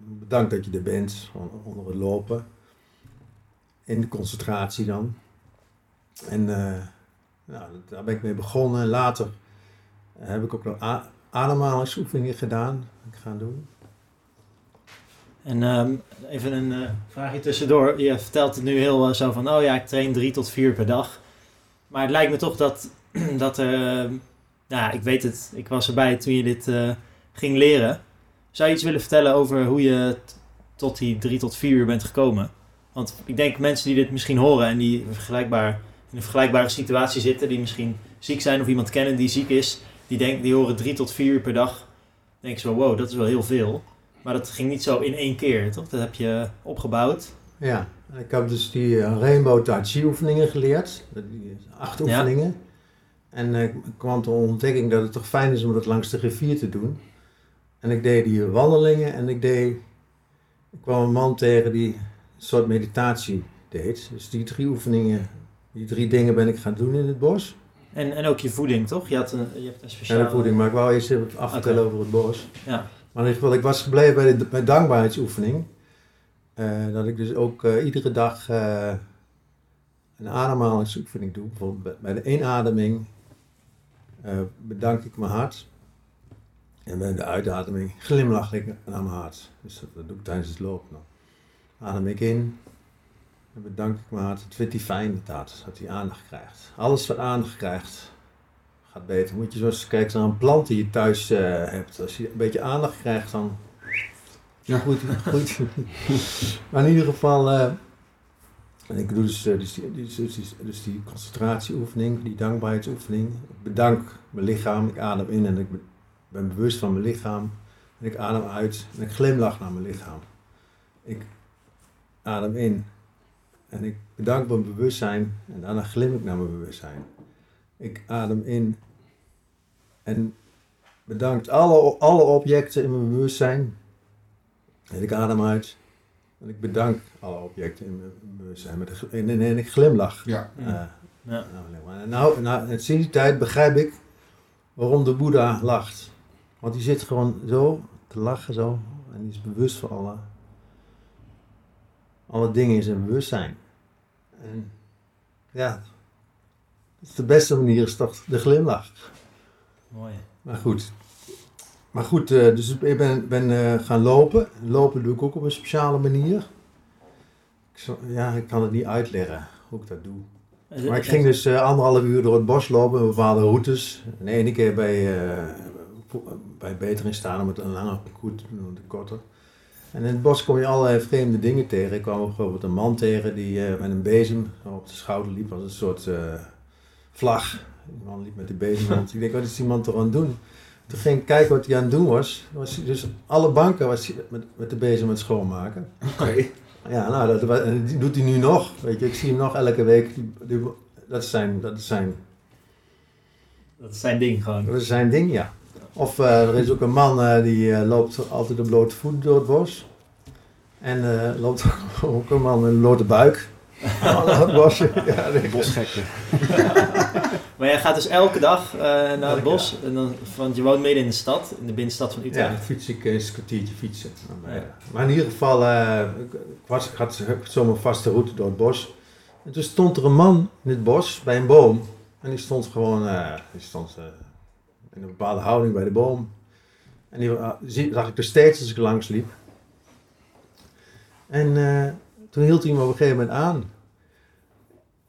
bedankt dat je er bent, onder het lopen. In de concentratie dan. En eh, nou, daar ben ik mee begonnen. En later heb ik ook nog ademhalingsoefeningen gedaan. Ik ga doen. En ehm, even een eh, vraagje tussendoor. Je vertelt het nu heel eh, zo van, oh ja, ik train drie tot vier per dag. Maar het lijkt me toch dat, [CLEARS THROAT] dat ehm, ja, ik weet het, ik was erbij toen je dit ging leren. Zou je iets willen vertellen over hoe je tot die drie tot vier uur bent gekomen? Want ik denk mensen die dit misschien horen en die vergelijkbaar, in een vergelijkbare situatie zitten, die misschien ziek zijn of iemand kennen die ziek is, die, denk, die horen drie tot vier uur per dag. Denk zo, wow, dat is wel heel veel. Maar dat ging niet zo in één keer, toch? Dat heb je opgebouwd. Ja, ik heb dus die eh, Rainbow Tai Chi oefeningen geleerd. Die acht Ja. oefeningen. En eh, ik kwam tot de ontdekking dat het toch fijn is om dat langs de rivier te doen. En ik deed die wandelingen en ik deed... Ik kwam een man tegen die een soort meditatie deed. Dus die drie oefeningen, die drie dingen ben ik gaan doen in het bos. En, en ook je voeding, toch? Je, had een, je hebt een En speciale... de voeding, maar ik wou eerst even afvertellen over het bos. Ja. Maar in ieder geval, ik was gebleven bij de bij dankbaarheidsoefening. Eh, dat ik dus ook eh, iedere dag eh, een ademhalingsoefening doe. Bijvoorbeeld bij- de inademing bedank ik mijn hart. En bij de uitademing glimlach ik naar mijn hart. Dus dat, doe ik tijdens het lopen. nog. Adem ik in. Dan bedank ik mijn hart. Het vindt hij fijn, hart, dat hij aandacht krijgt. Alles wat aandacht krijgt, gaat beter. Moet je zo eens kijken naar een plant die je thuis eh, hebt. Als je een beetje aandacht krijgt, dan Ja. goed. goed. maar in ieder geval, eh, en ik doe dus, eh, dus, die, dus, dus, die concentratieoefening, die dankbaarheidsoefening. Ik bedank mijn lichaam, ik adem in en ik ben bewust van mijn lichaam. En ik adem uit en ik glimlach naar mijn lichaam. Ik adem in en ik bedank mijn bewustzijn en daarna glim ik naar mijn bewustzijn. Ik adem in en bedankt alle, alle objecten in mijn bewustzijn. En ik adem uit en ik bedank alle objecten in mijn bewustzijn. Met een en, en, en ik glimlach. Ja. Eh, Ja. nou, nou, nou, nou, sinds die tijd begrijp ik waarom de Boeddha lacht. Want die zit gewoon zo te lachen zo. En die is bewust van alle, alle dingen in zijn bewustzijn. En ja, de beste manier is toch de glimlach. Mooi. Maar goed. Maar goed, eh, dus ik ben, ben eh, gaan lopen. Lopen doe ik ook op een speciale manier. Ja, ik kan het niet uitleggen hoe ik dat doe. Maar ik ging dus eh, anderhalf uur door het bos lopen, bepaalde routes. En de ene keer bij, bij Beter in staan om het een lange parcours te doen, de korte. En in het bos kom je allerlei vreemde dingen tegen. Ik kwam bijvoorbeeld een man tegen die eh, met een bezem op de schouder liep als een soort eh, vlag. Die man liep met die bezem rond. Ik denk, wat is die man toch aan het doen? Toen ging ik kijken wat hij aan het doen was. was dus alle banken was hij met, met de bezem aan het schoonmaken. Oké. Ja, nou, dat, doet hij nu nog. Weet je, ik zie hem nog elke week. Die, die- dat, is zijn, dat, is zijn, Dat is zijn ding gewoon. dat is zijn ding, ja. Of eh, er is ook een man eh, die eh, loopt altijd op blote voeten door het bos. En eh, loopt [LAUGHS] ook een man met een blote buik. [LAUGHS] het bos. Ja, nee. Bosgekken. [LAUGHS] Maar jij gaat dus elke dag eh, naar Elke het bos. En dan, want je woont midden in de stad, in de binnenstad van Ja, Utrecht. dan fiets ik eens een kwartiertje fietsen. Maar, Ja. ja. maar in ieder geval, eh, ik, was, ik had zo'n vaste route door het bos. En toen stond er een man in het bos bij een boom. En die stond gewoon eh, die stond, eh, in een bepaalde houding bij de boom. En die zie- zag ik er steeds als ik langs liep. En eh, toen hield hij me op een gegeven moment aan.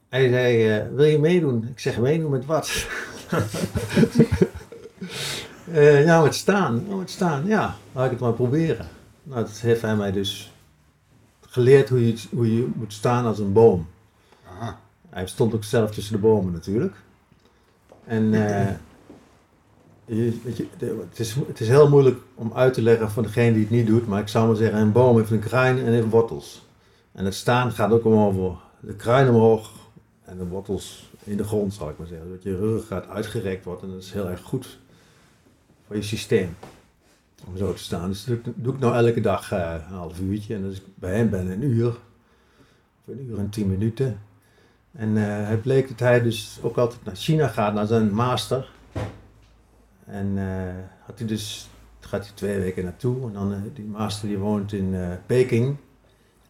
Hij zei, eh, wil je meedoen? Ik zeg, meedoen met wat? [LAUGHS] Eh, ja, met staan. Oh, met staan, ja. Laat ik het maar proberen. Nou, dat heeft hij mij dus geleerd hoe je, hoe je moet staan als een boom. Aha. Hij stond ook zelf tussen de bomen natuurlijk. En het, is, het is heel moeilijk om uit te leggen voor degene die het niet doet. Maar ik zou maar zeggen, een boom heeft een kruin en heeft wortels. En het staan gaat ook om over de kruin omhoog en de wortels in de grond, zal ik maar zeggen. Dat je rug gaat uitgerekt wordt en dat is heel erg goed voor je systeem. Om zo te staan. Dus dat doe ik nou elke dag eh, een half uurtje. En als ik bij hem ben een uur. Of een uur en tien minuten. En eh, het bleek dat hij dus ook altijd naar China gaat, naar zijn master. En eh, had hij dus, gaat hij twee weken naartoe. En dan, eh, die master die woont in eh, Peking,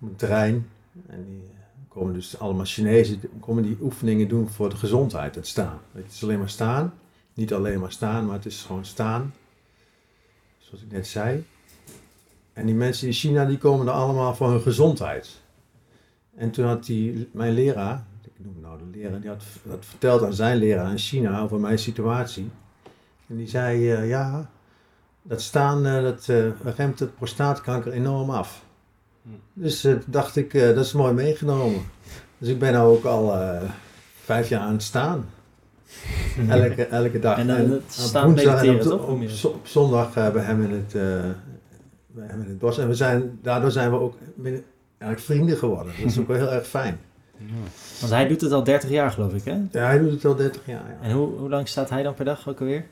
op een terrein. En die komen dus allemaal Chinezen, komen die oefeningen doen voor de gezondheid, het staan. Het is alleen maar staan. Niet alleen maar staan, maar het is gewoon staan. Zoals ik net zei. En die mensen in China die komen er allemaal voor hun gezondheid. En toen had die, mijn leraar, ik noem nou de leraar, die had, had verteld aan zijn leraar in China over mijn situatie. En die zei, eh, ja, dat staan, eh, dat eh, remt het prostaatkanker enorm af. Hm. Dus dacht ik, dat is mooi meegenomen. Dus ik ben nou ook al vijf jaar aan het staan. [LAUGHS] Elke, elke dag. En dan het op staan woensdag en op, toch? Op, op zondag bij hem in het, bij hem in het bos. En we zijn, daardoor zijn we ook eigenlijk vrienden geworden. Dat is ook wel heel erg fijn. Want hij doet het al 30 jaar, geloof ik, hè? Ja, hij doet het al 30 jaar. Ja. En hoe, hoe lang staat hij dan per dag ook alweer?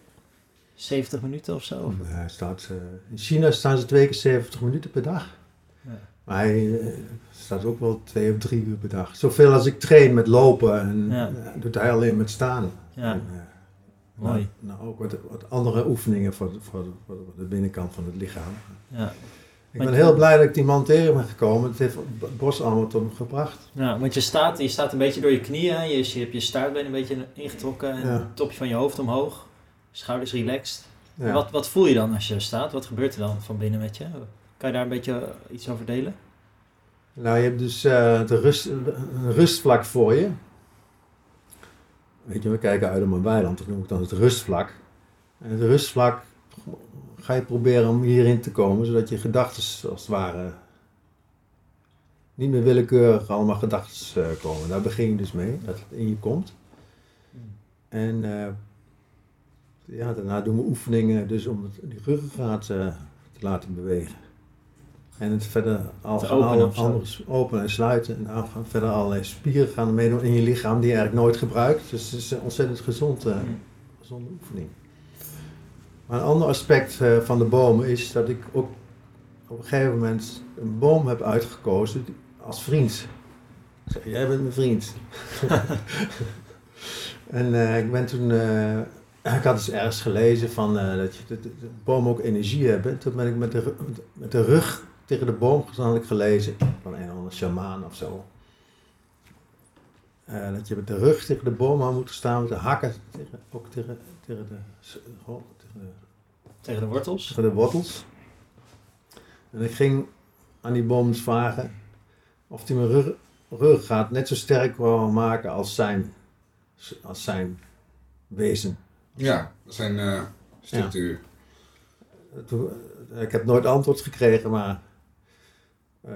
70 minuten of zo? Staat, in China staan ze twee keer 70 minuten per dag. Ja. Maar hij eh, staat ook wel twee of drie uur per dag. Zoveel als ik train met lopen, en, Ja. eh, doet hij alleen met staan. Ja, En, eh, mooi. Nou, nou ook wat, wat andere oefeningen voor, de- voor, de- voor de binnenkant van het lichaam. Ja. Ik ben heel blij dat ik die man tegen ben gekomen. Het heeft het bos allemaal tot me gebracht. ja, want je staat, je staat een beetje door je knieën. Je, je hebt je staartbeen een beetje ingetrokken. En Ja. het topje van je hoofd omhoog. Schouders relaxed. Ja. Wat, wat voel je dan als je staat? Wat gebeurt er dan van binnen met je? Kan je daar een beetje eh, iets over delen? Nou, je hebt dus eh, de rust, een rustvlak voor je. Weet je, we kijken uit op een weiland, dat noem ik dan het rustvlak. En het rustvlak ga je proberen om hierin te komen, zodat je gedachten als het ware niet meer willekeurig allemaal gedachten eh, komen. Daar begin je dus mee, dat het in je komt. En eh, ja, daarna doen we oefeningen dus om het, die ruggengraat eh, te laten bewegen. En het verder al gaan openen andere openen en sluiten. En verder allerlei spieren gaan meedoen in je lichaam die je eigenlijk nooit gebruikt. Dus het is een ontzettend gezond, eh, Mm. gezonde oefening. Maar een ander aspect eh, van de bomen is dat ik ook op een gegeven moment een boom heb uitgekozen als vriend. Zeg, jij bent mijn vriend. [LAUGHS] [LAUGHS] en eh, ik ben toen, eh, ik had dus ergens gelezen van, eh, dat, je, dat, dat bomen ook energie hebben. Toen ben ik met de, met de rug tegen de boom had ik gelezen. Van een of andere shamaan of zo. Eh, dat je met de rug tegen de boom aan moet staan. Met de hakken tegen, ook tegen, tegen, de, oh, tegen, de, Tegen de wortels. tegen de wortels. En ik ging aan die boom vragen of hij mijn rug, ruggengraat net zo sterk wou maken als zijn, als zijn wezen. Ja, dat zijn eh, structuur. Eh, ik heb nooit antwoord gekregen, maar eh,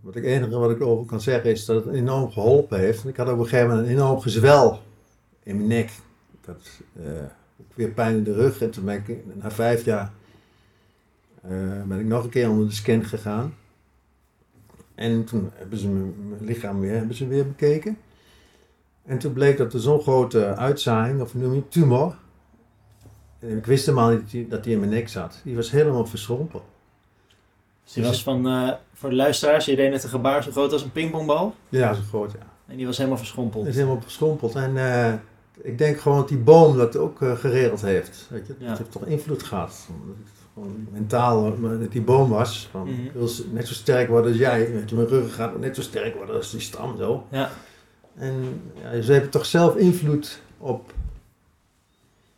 wat ik enige wat ik over kan zeggen is dat het enorm geholpen heeft. Ik had op een gegeven moment een enorm gezwel in mijn nek. Eh, ook weer pijn in de rug en toen ben ik na vijf jaar ben ik nog een keer onder de scan gegaan. En toen hebben ze mijn, mijn lichaam weer, hebben ze weer bekeken. En toen bleek dat er zo'n grote uitzaaiing, of noem je tumor. Ik wist helemaal niet dat die- dat die in mijn nek zat. Die was helemaal verschrompeld. Dus die was van, eh, voor de luisteraars, je deed net een gebaar zo groot als een pingpongbal. Ja, zo groot, ja. En die was helemaal verschrompeld. Het is helemaal verschrompeld. En eh, ik denk gewoon dat die boom dat ook eh, geregeld heeft. Weet je? Ja. Het heeft toch invloed gehad. Gewoon mentaal, dat die boom was. Van, Mhm. Ik wil net zo sterk worden als jij. Je, mijn ruggen gaat net zo sterk worden als die stam zo. Ja. En ja, ze hebben toch zelf invloed op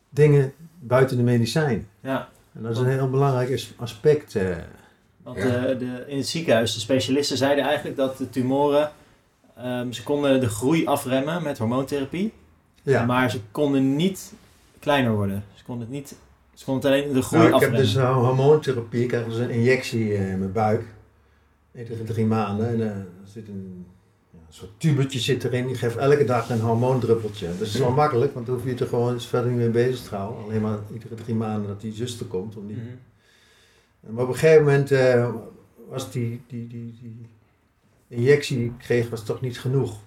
dingen buiten de medicijn. Ja, En dat is een heel belangrijk as- aspect. eh. want Ja. eh, de, in het ziekenhuis, de specialisten zeiden eigenlijk dat de tumoren, ehm, ze konden de groei afremmen met hormoontherapie. ja. Maar ze konden niet kleiner worden. Ze konden het niet, ze konden het alleen de groei Nou, ik heb afremmen. dus uh, hormoontherapie. Ik krijg dus een injectie eh, in mijn buik. Iedere drie maanden. En eh, er zit een, een soort tubetje zit erin. Die geeft elke dag een hormoondruppeltje. Dat is wel makkelijk, want dan hoef je er gewoon eens verder niet mee bezig te houden. Alleen maar iedere drie maanden dat die zuster komt. Om die... Maar op een gegeven moment eh, was die, die, die, die injectie die ik kreeg was toch niet genoeg.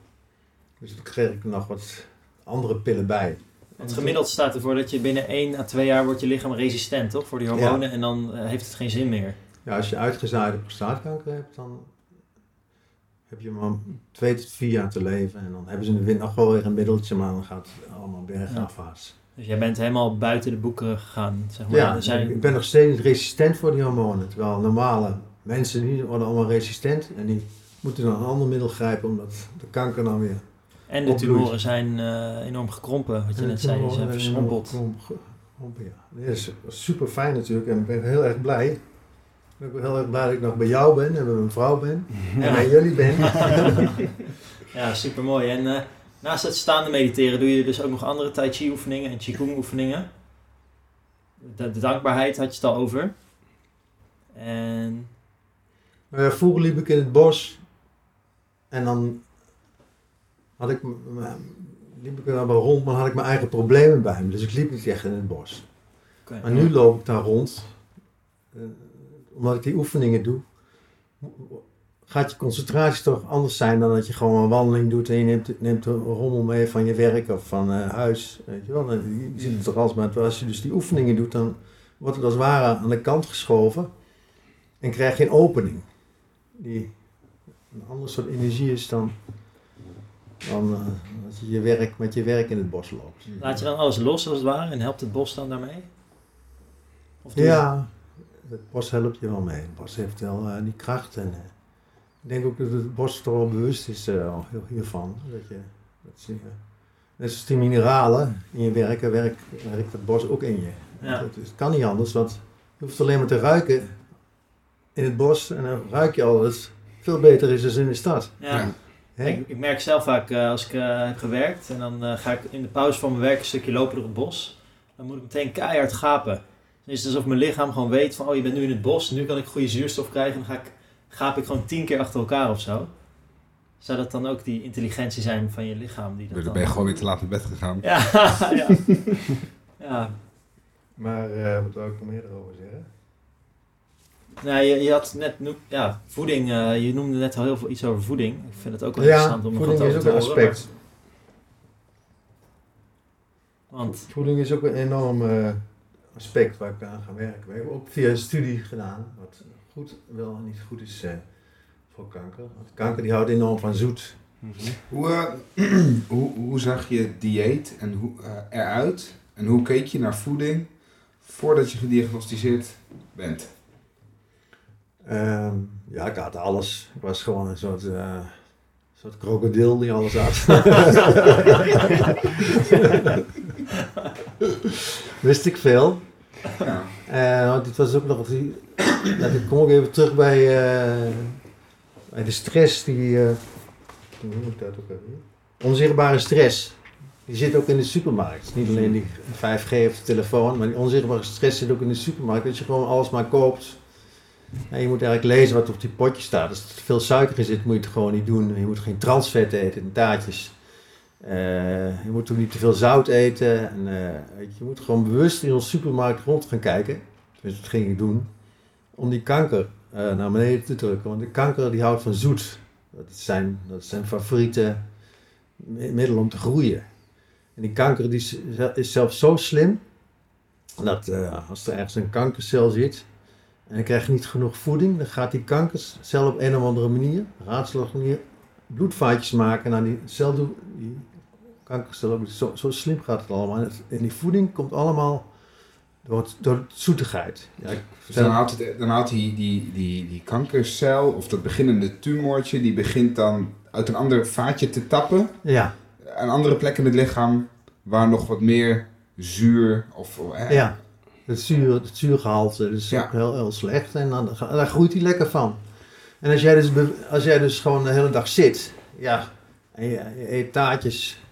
Dus toen kreeg ik er nog wat andere pillen bij. Want gemiddeld staat ervoor dat je binnen 1 à 2 jaar wordt je lichaam resistent, toch? Voor die hormonen. En dan eh, heeft het geen zin meer. Ja, als je uitgezaaide prostaatkanker hebt, dan heb je maar twee tot vier jaar te leven. En dan hebben ze in de wind nog wel weer een middeltje, maar dan gaat het allemaal bergafwaarts. Dus jij bent helemaal buiten de boeken gegaan. Zeg maar. Ja, zijn, ik ben nog steeds resistent voor die hormonen. Terwijl normale mensen die worden allemaal resistent en die moeten dan een ander middel grijpen omdat de kanker dan weer... en de opbloeit. tumoren zijn eh, enorm gekrompen, wat je En net zei. Tumoren zijn verschrompeld. ja. Dat is super fijn natuurlijk en ik ben heel erg blij. Ik ben heel erg blij dat ik nog bij jou ben en bij mijn vrouw ben. Ja. En bij jullie ben. [LAUGHS] Ja, super mooi. En eh, naast het staande mediteren doe je dus ook nog andere Tai Chi oefeningen en Qigong oefeningen. De, de dankbaarheid had je het al over. En ja, vroeger liep ik in het bos en dan had ik, liep ik er dan wel rond, maar had ik mijn eigen problemen bij me. Dus ik liep niet echt in het bos. Maar nu loop ik daar rond, eh, omdat ik die oefeningen doe, gaat je concentratie toch anders zijn dan dat je gewoon een wandeling doet en je neemt, neemt een rommel mee van je werk of van eh, huis. Weet je wel, je zit er toch als maar als je dus die oefeningen doet, dan wordt het als het ware aan de kant geschoven en krijg je een opening. Die een ander soort energie is dan, dan eh, dat je, je werk, met je werk in het bos loopt. Laat je dan alles los als het ware en helpt het bos dan daarmee? Of Ja, het bos helpt je wel mee. Het bos heeft wel eh, die kracht. En, eh, ik denk ook dat het bos toch wel bewust is eh, al heel hiervan. Dat je, dat je, net zoals die mineralen in je werken, werkt, werkt het bos ook in je. Ja. Het, het kan niet anders, want je hoeft alleen maar te ruiken in het bos en dan ruik je al dat het veel beter is dan in de stad. Ja. Ik, ik merk zelf vaak eh, als ik eh, heb gewerkt en dan eh, ga ik in de pauze van mijn werk een stukje lopen door het bos. Dan moet ik meteen keihard gapen. Dan is het alsof mijn lichaam gewoon weet van oh je bent nu in het bos, nu kan ik goede zuurstof krijgen. En dan ga ik, gaap ik gewoon tien keer achter elkaar of zo. Zou dat dan ook die intelligentie zijn van je lichaam? Die dat Dan dan... ben je gewoon weer te laat naar bed gegaan. Ja, [LAUGHS] ja. ja. Maar eh wat wil ik nog meer erover zeggen? Nou, je, je had net noem- ja, voeding, eh, je noemde net al heel veel iets over voeding. Ik vind het ook wel Ja, interessant om nog wat voeding is over ook te een horen. aspect. maar- Want Voeding is ook een enorm eh, aspect waar ik aan ga werken. We hebben ook via een studie gedaan, wat goed wel niet goed is eh, voor kanker. Want kanker die houdt enorm van zoet. Hoe, eh, [CLEARS THROAT] hoe, hoe zag je dieet en hoe, eh, eruit? En hoe keek je naar voeding voordat je gediagnosticeerd bent? Ehm, ja, ik had alles. Ik was gewoon een soort, eh, soort krokodil die alles had. [LAUGHS] [LAUGHS] [LAUGHS] Wist ik veel. Ja. Eh, dit was ook nog... Die, [COUGHS] ik kom ook even terug bij, eh, bij de stress die... eh, hoe moet ik dat ook even? Onzichtbare stress. Die zit ook in de supermarkt. Niet alleen die 5G of de telefoon, maar die onzichtbare stress zit ook in de supermarkt. Dat je gewoon alles maar koopt. En je moet eigenlijk lezen wat op die potje staat. Als er veel suiker in zit, moet je het gewoon niet doen. Je moet geen transvet eten taartjes. Eh, je moet ook niet te veel zout eten. En, eh, je, moet gewoon bewust in een supermarkt rond gaan kijken. Dus dat ging ik doen. Om die kanker eh, naar beneden te drukken. Want de kanker die houdt van zoet. Dat is zijn, dat zijn favoriete mi- middel om te groeien. En die kanker die is, zelfs zo slim. Dat als er ergens een kankercel zit. En dan krijg je niet genoeg voeding. Dan gaat die kankercel op een of andere manier. Raadselachtige manier. Bloedvaatjes maken naar die cel kankercel ook. Zo, zo slim gaat het allemaal. En het- En die voeding komt allemaal door, door zoetigheid. Ja, Dus dan houdt, het, dan houdt die, die, die, die kankercel, of dat beginnende tumortje, die begint dan uit een ander vaatje te tappen. ja, Een andere plek in het lichaam waar nog wat meer zuur of... Hè, ja. Het, zuur, het zuurgehalte is Ja. ook heel, heel slecht. En dan, daar groeit hij lekker van. En als jij, dus, als jij dus gewoon de hele dag zit. Ja, en je, je eet taartjes.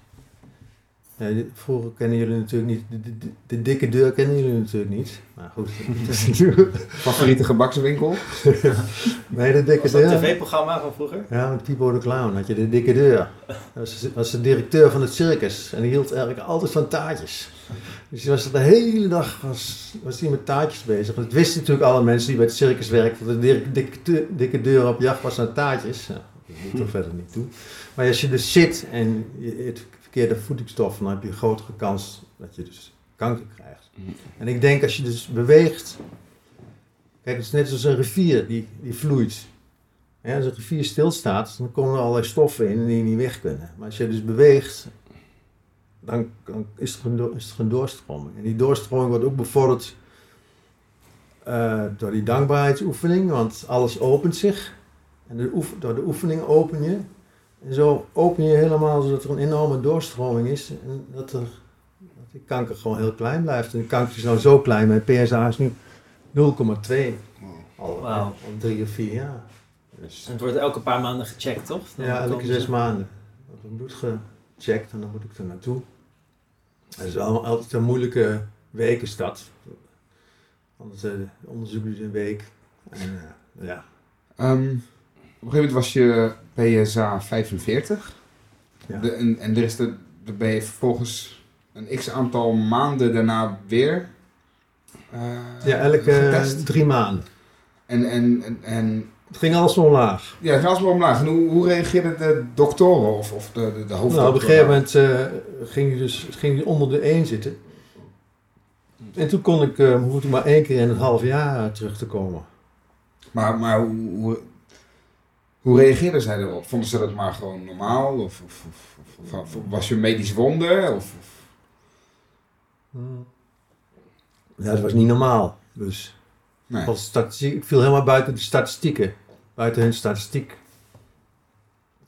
Vroeger kennen jullie natuurlijk niet. De, de, de dikke deur kennen jullie natuurlijk niet. Maar goed. [LAUGHS] Favoriete gebakswinkel? [LAUGHS] nee, de dikke Was dat een deur. tv-programma van vroeger? Ja, met Pipo de Clown had je de dikke deur. Dat was, was de directeur van het circus. En die hield eigenlijk altijd van taartjes. Dus die was de hele dag was, was die met taartjes bezig. Dat wisten natuurlijk alle mensen die bij het circus werkten. Dat de dikke, dikke, dikke deur op jacht was naar taartjes. Ja, dat doet er [LAUGHS] verder niet toe. Maar als je dus zit en je eet verkeerde voedingsstoffen, dan heb je een grotere kans dat je dus kanker krijgt. En ik denk als je dus beweegt. Kijk, het is net zoals een rivier die, die vloeit. Ja, als een rivier stilstaat, dan komen er allerlei stoffen in die niet weg kunnen. Maar als je dus beweegt, dan, dan is, er een, is er een doorstroming. En die doorstroming wordt ook bevorderd eh, door die dankbaarheidsoefening, want alles opent zich. En de oef- door de oefening open je. En zo open je helemaal zodat er een enorme doorstroming is. En dat, er, dat die kanker gewoon heel klein blijft. En de kanker is nou zo klein, mijn PSA is nu 0,2. Al, Wauw. al drie of vier jaar. Dus. En het wordt elke paar maanden gecheckt, toch? Dan Ja, elke zes ze- maanden. wordt mijn bloed gecheckt en dan moet ik er naartoe. Het is allemaal altijd een moeilijke week is dat. Anders uh, onderzoek duurt een week. En uh, ja. Ehm, een gegeven moment was je PSA 45. Ja. De, en, en er is de, dan ben je vervolgens een x aantal maanden daarna weer eh, ja, elke getest. drie maanden. En, en, en, en Het ging alles omlaag. ja, het was wel omlaag. En hoe, hoe reageerden de doktoren of, of de, de, de hoofddokter? Nou, op een gegeven moment uh, ging hij dus ging hij onder de 1 zitten. En toen kon ik, uh, hoefde maar één keer in het half jaar terug te komen. Maar, maar hoe, hoe, hoe reageerden zij erop? Vonden ze dat maar gewoon normaal? Of, of, of, of was je een medisch wonder? Of. Ja, dat was niet normaal. Dus nee. statistiek, ik viel helemaal buiten de statistieken. Buiten hun statistiek.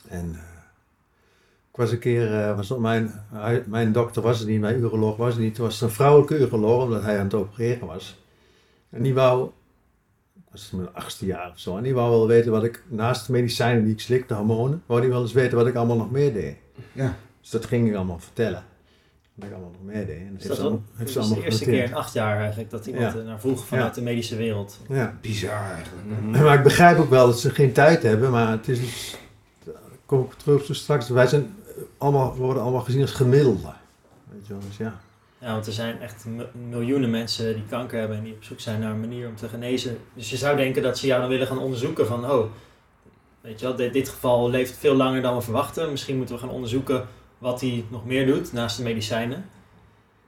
En uh, ik was een keer, uh, was mijn, mijn dokter was er niet, mijn uroloog was er niet. Het was een vrouwelijke uroloog, omdat hij aan het opereren was. En die wou, was mijn achtste jaar of zo, en die wou wel weten wat ik, naast de medicijnen die ik slik, de hormonen, wou die wel eens weten wat ik allemaal nog meer deed. Ja. Dus dat ging ik allemaal vertellen. Wat ik allemaal nog meer deed. En is dat is de eerste keer in acht jaar eigenlijk dat iemand ja. naar vroeg vanuit ja. de medische wereld. Ja. Bizar eigenlijk. Mm. Maar ik begrijp ook wel dat ze geen tijd hebben, maar het is dus, kom ik terug zo straks, wij zijn allemaal, worden allemaal gezien als gemiddelde. Weet je wel, dus ja. Ja, want er zijn echt miljoenen mensen die kanker hebben en die op zoek zijn naar een manier om te genezen. Dus je zou denken dat ze jou dan willen gaan onderzoeken van, oh, weet je wel, dit, geval leeft veel langer dan we verwachten. Misschien moeten we gaan onderzoeken wat hij nog meer doet naast de medicijnen.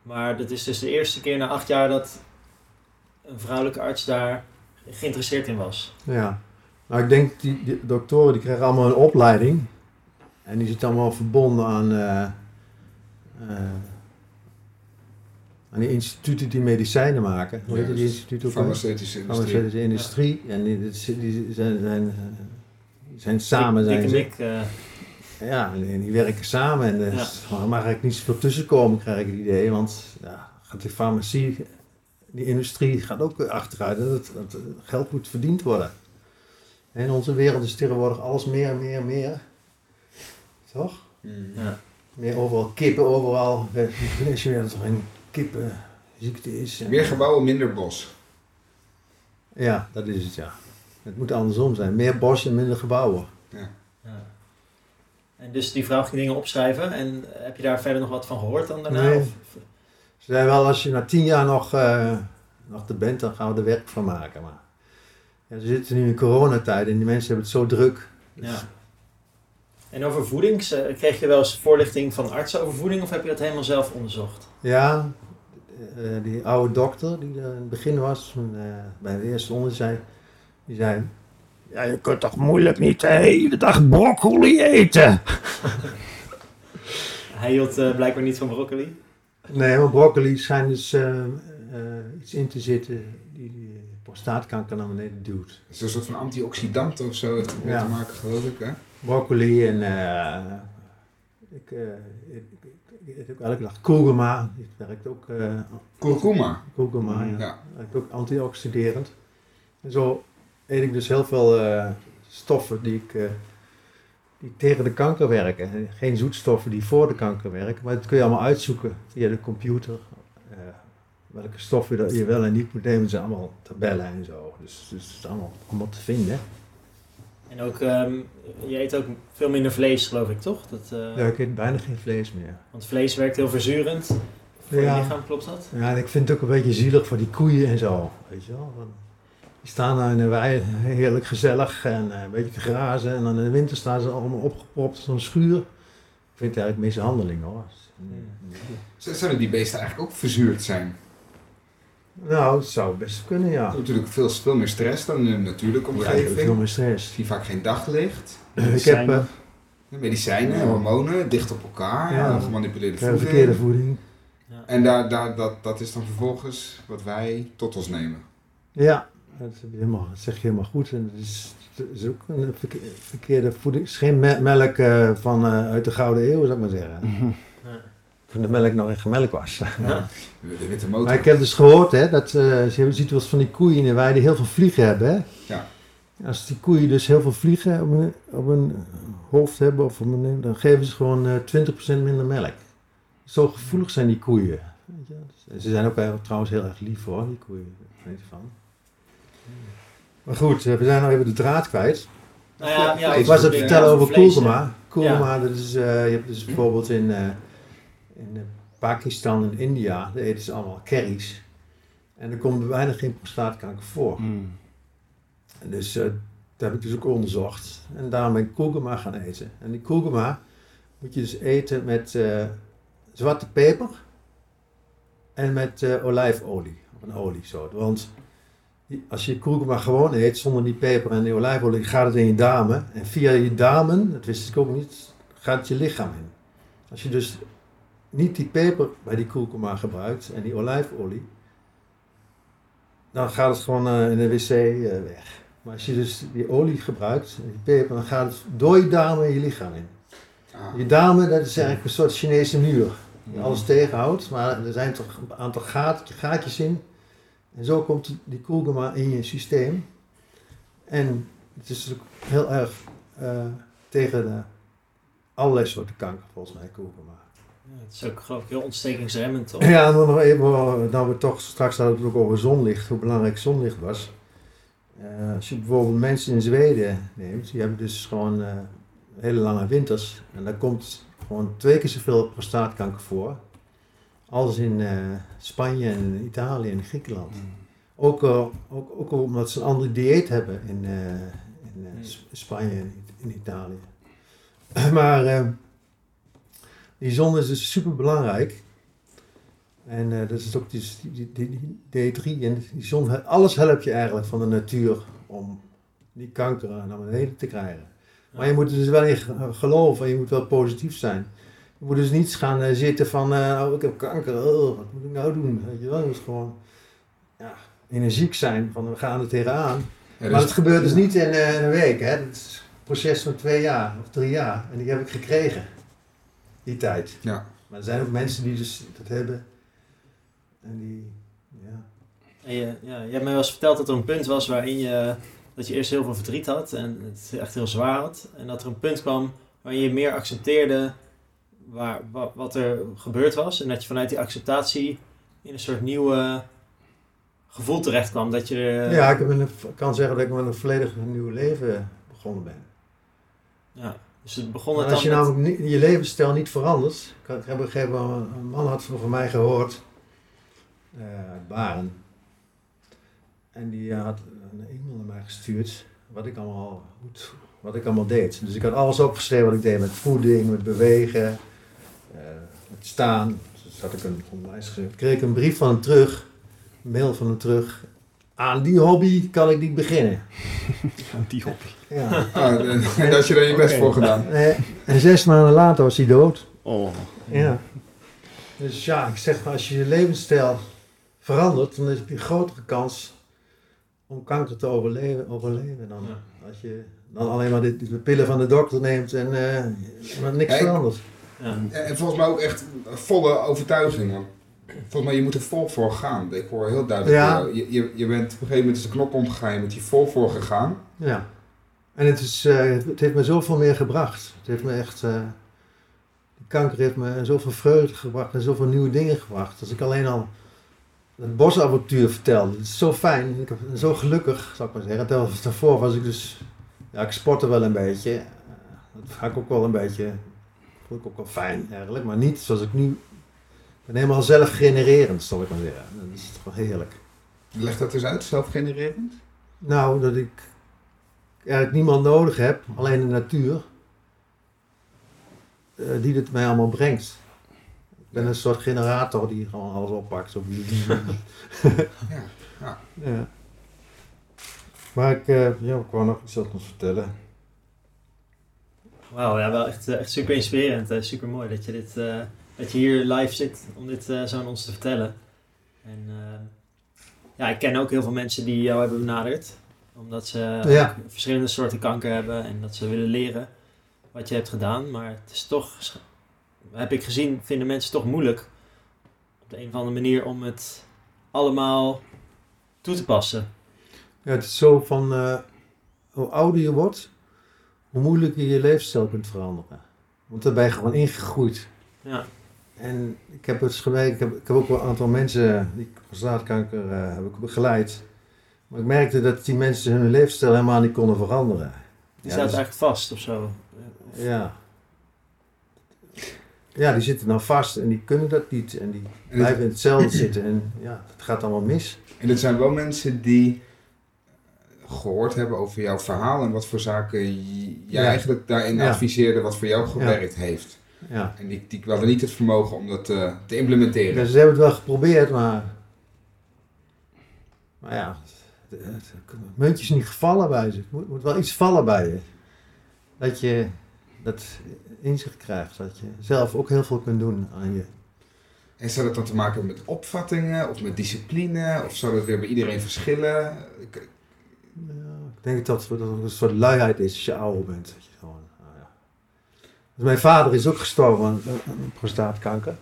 Maar dat is dus de eerste keer na acht jaar dat een vrouwelijke arts daar geïnteresseerd in was. Ja, nou ik denk die, die doktoren die krijgen allemaal een opleiding. En die zitten allemaal verbonden aan, uh, uh, aan die instituten die medicijnen maken. Hoe heet die instituten ook? Farmaceutische industrie. Farmaceutische industrie. En die, die- zijn, zijn, eh, zijn samen. Dick Zijn. Mick, eh, Ja, en die werken samen. En Ja. is- er mag eigenlijk niet zoveel tussenkomen, krijg ik het idee. Want ja, gaat die farmacie, die industrie gaat ook achteruit. En Dat, dat geld moet verdiend worden. En in onze wereld is tegenwoordig alles meer, meer, meer. Toch? Ja. Meer overal kippen, overal. [LAUGHS] Als je weer dat er een kippenziekte is. En- Meer gebouwen, minder bos. Ja, dat is het ja. Het moet andersom zijn. Meer bos en minder gebouwen. Ja. En dus die vrouw ging dingen opschrijven. En heb je daar verder nog wat van gehoord dan daarna? Nee. Of- Ze zei wel, als je na tien jaar nog, eh, nog er bent, dan gaan we er werk van maken. Maar ja, ze zitten nu in coronatijd en die mensen hebben het zo druk. Dus, Ja. En over voeding, eh, kreeg je wel eens voorlichting van artsen over voeding of heb je dat helemaal zelf onderzocht? ja, eh, die oude dokter die er in het begin was, eh, bij de eerste onder zei, die zei... Ja, je kunt toch moeilijk niet de hele dag broccoli eten? [LAUGHS] Hij hield eh, blijkbaar niet van broccoli. Nee, maar broccoli schijnt dus eh, eh, iets in te zitten die, die prostaatkanker naar beneden duwt. Het is een soort van antioxidant of zo het Ja. te maken, geloof ik. Hè? broccoli en eh, ik, eh, ik, ik, ik eet ook elke dag kurkuma. Die werkt ook, eh Kurkuma. kurkuma, ja. Ja. Werkt ook antioxiderend. En zo eet ik dus heel veel eh, stoffen die, ik, eh, die tegen de kanker werken. Geen zoetstoffen die voor de kanker werken, maar dat kun je allemaal uitzoeken via de computer. Welke stoffen je, je wel en niet moet nemen, zijn allemaal tabellen en zo. Dus, dus het is allemaal, allemaal te vinden. En ook, ehm, je eet ook veel minder vlees geloof ik toch? Dat, eh, Ja, ik eet bijna geen vlees meer. Want vlees werkt heel verzurend voor Ja. je lichaam, klopt dat? Ja, en ik vind het ook een beetje zielig voor die koeien en zo. Weet je wel? Want Die staan daar in de wei heerlijk gezellig en eh, een beetje te grazen. En dan in de winter staan ze allemaal opgepropt in zo'n schuur. Ik vind het eigenlijk mishandeling hoor. Z- Zouden die beesten eigenlijk ook verzuurd zijn? Nou, het zou best kunnen, ja. Natuurlijk veel, veel meer stress dan in een natuurlijke Ja, ik heb veel omgeving. meer stress. Zie vaak geen daglicht. Ik heb eh, Medicijnen, Ja. hormonen, dicht op elkaar, Ja. gemanipuleerde voeding. verkeerde voeding. En daar, daar, dat, dat is dan vervolgens wat wij tot ons nemen. Ja, dat, heb je helemaal, dat zeg je helemaal goed. En het is, het is ook een verke- verkeerde voeding. Het is geen me- melk eh, van, eh, uit de Gouden Eeuw, zou ik maar zeggen. [LAUGHS] Ja. Toen de melk nog echt melk was. Ja. [LAUGHS] De witte motor. Maar ik heb dus gehoord hè, dat eh, je ziet wel eens van die koeien in de wei die heel veel vliegen hebben. Hè? Ja. Als die koeien dus heel veel vliegen op hun, op hun hoofd hebben, of op hun, dan geven ze gewoon eh 20% minder melk. Zo gevoelig zijn die koeien. Weet je? Dus Ze zijn ook wel trouwens heel erg lief hoor, die koeien. Daar weet je van. Maar goed, eh, we zijn nou even de draad kwijt. Nou ja, ja, ik was het ja, vertellen over. Kurkuma, dat is, eh, je hebt dus bijvoorbeeld in, eh, in eh, Pakistan en India, daar eten ze allemaal curry's. En er komt bijna geen prostaatkanker voor. Mm. En Dus eh, dat heb ik dus ook onderzocht. En daarom ben ik kurkuma gaan eten. En die kurkuma moet je dus eten met eh, zwarte peper en met olijfolie. Of een oliesoort. Want die- als je kurkuma gewoon eet zonder die peper en die olijfolie, gaat het in je darmen. En via je darmen, dat wist ik ook niet, gaat het je lichaam in. Als je dus niet die peper bij die kurkuma gebruikt en die olijfolie, dan gaat het gewoon eh, in de wc eh, weg. Maar als je dus die olie gebruikt die peper, dan gaat het door je darmen je lichaam in. Ah. Je darmen, dat is eigenlijk een soort Chinese muur. Die alles tegenhoudt, maar er zijn toch een aantal gaat, gaatjes in. En zo komt die kurkuma in je systeem. En het is heel erg eh, tegen de, allerlei soorten kanker, volgens mij, kurkuma. Ja, het is ook geloof ik heel ontstekingsremmend [LAUGHS] toch? Ja, en dan nog even, nou we toch straks hadden het ook over zonlicht, hoe belangrijk zonlicht was. Eh, als je bijvoorbeeld mensen in Zweden neemt, die hebben dus gewoon eh, hele lange winters. En daar komt gewoon twee keer zoveel prostaatkanker voor. Als in eh, Spanje en Italië en Griekenland. Ook, eh, ook, ook omdat ze een andere dieet hebben in, in S- Spanje en in Italië. [CLEARS THROAT] Maar die zon is dus super belangrijk. En eh, dat is ook die, die, die, die D3. En die zon, alles helpt je eigenlijk van de natuur om die kanker naar beneden te krijgen. Maar je moet er dus wel in ge- geloven en je moet wel positief zijn. Je moet dus niet gaan eh, zitten van, eh, oh ik heb kanker, oh, wat moet ik nou doen? Weet je wel, je moet gewoon ja, energiek zijn van we gaan er tegenaan. Ja, maar dus- het gebeurt dus niet in, in een week, hè. Het is een proces van twee jaar of drie jaar. En die heb ik gekregen, die tijd. Ja. Maar er zijn ook mensen die dus dat hebben. En die, ja. En je, ja, je hebt mij wel eens verteld dat er een punt was waarin je, dat je eerst heel veel verdriet had en het echt heel zwaar had. En dat er een punt kwam waarin je meer accepteerde waar, wa- wat er gebeurd was. En dat je vanuit die acceptatie in een soort nieuwe gevoel terecht kwam. Dat je ja, ik heb een, kan zeggen dat ik met een volledig nieuw leven begonnen ben. ja, dus het begon het als je met- namelijk je levensstijl niet verandert. Ik heb een gegeven moment, een man had van mij gehoord, eh, Baren. En die had een e-mail naar mij gestuurd, wat ik allemaal, goed, wat ik allemaal deed. Dus ik had alles opgeschreven wat ik deed met voeding, met bewegen, eh, met staan. Dus had ik een kreeg ik een brief van hem terug, een mail van hem terug. Aan die hobby kan ik niet beginnen. [LAUGHS] Die hobby. Ja. [LAUGHS] Ah, en en daar had je dan je best voor gedaan. Eh, En zes maanden later was hij dood. Oh. Ja. Dus ja, ik zeg maar, als je je levensstijl verandert, dan heb je een grotere kans om kanker te overleven, overleven dan Ja. als je dan alleen maar de, de pillen van de dokter neemt en eh, maar niks Ja, ik- verandert. ja. En volgens mij ook echt volle overtuiging. Want volgens mij, je moet er vol voor gaan. Ik hoor heel duidelijk. Ja. eh, Je, je, je bent op een gegeven moment is de knop omgegaan. Je bent hier vol voor gegaan. Ja. En het, is, eh, het heeft me zoveel meer gebracht. Het heeft me echt, eh, die kanker heeft me zoveel vreugde gebracht en zoveel nieuwe dingen gebracht. Als ik alleen al het bosavontuur vertelde, het is zo fijn. Ik ben zo gelukkig, zou ik maar zeggen. Terwijl daarvoor was ik dus, ja, ik sportte wel een beetje. Dat ga ik ook wel een beetje, vond ik ook wel fijn eigenlijk. Maar niet zoals ik nu, ben helemaal zelfgenererend, zal ik maar zeggen. Dat is toch wel heerlijk. Leg dat eens uit, zelfgenererend. Nou, dat ik eigenlijk niemand nodig heb, alleen de natuur, eh, die dit mij allemaal brengt. Ik ben een soort generator die gewoon alles oppakt. Zo. [LAUGHS] Ja, ja. ja. Maar ik, eh, ja, ik wou nog iets anders vertellen. Wauw, ja, wel echt, eh, echt super inspirerend. eh, super mooi dat je, dit, eh, dat je hier live zit om dit zo aan ons te vertellen. En ja, ik ken ook heel veel mensen die jou hebben benaderd. Omdat ze Ja. verschillende soorten kanker hebben en dat ze willen leren wat je hebt gedaan. Maar het is toch, heb ik gezien, vinden mensen toch moeilijk op de een of andere manier om het allemaal toe te passen. Ja, het is zo van, hoe ouder je wordt, hoe moeilijker je je levensstijl kunt veranderen. Want daar ben je gewoon ingegroeid. Ja, En ik heb het gewerkt, ik heb, ik heb ook wel een aantal mensen die prostaatkanker eh heb ik begeleid. Maar ik merkte dat die mensen hun levensstijl helemaal niet konden veranderen. die Ja, staat dus- eigenlijk vast of zo. Of- Ja. Ja, die zitten dan vast en die kunnen dat niet. En die En blijven dit, in hetzelfde zitten. En ja, het gaat allemaal mis. en dit zijn wel mensen die gehoord hebben over jouw verhaal en wat voor zaken jij Ja. eigenlijk daarin Ja. adviseerde wat voor jou gewerkt heeft. Ja. En die, die hadden niet het vermogen om dat eh, te implementeren. Ja, ze hebben het wel geprobeerd, maar... Maar ja, het, het, het muntje is niet gevallen bij ze. Er moet, moet wel iets vallen bij je. Dat je dat inzicht krijgt. Dat je zelf ook heel veel kunt doen aan je... En zou dat dan te maken hebben met opvattingen of met discipline? Of zou dat weer bij iedereen verschillen? Ik- denk dat het een soort luiheid is als je ouder bent. Dat je gewoon, nou ja. Dus mijn vader is ook gestorven aan, aan prostaatkanker.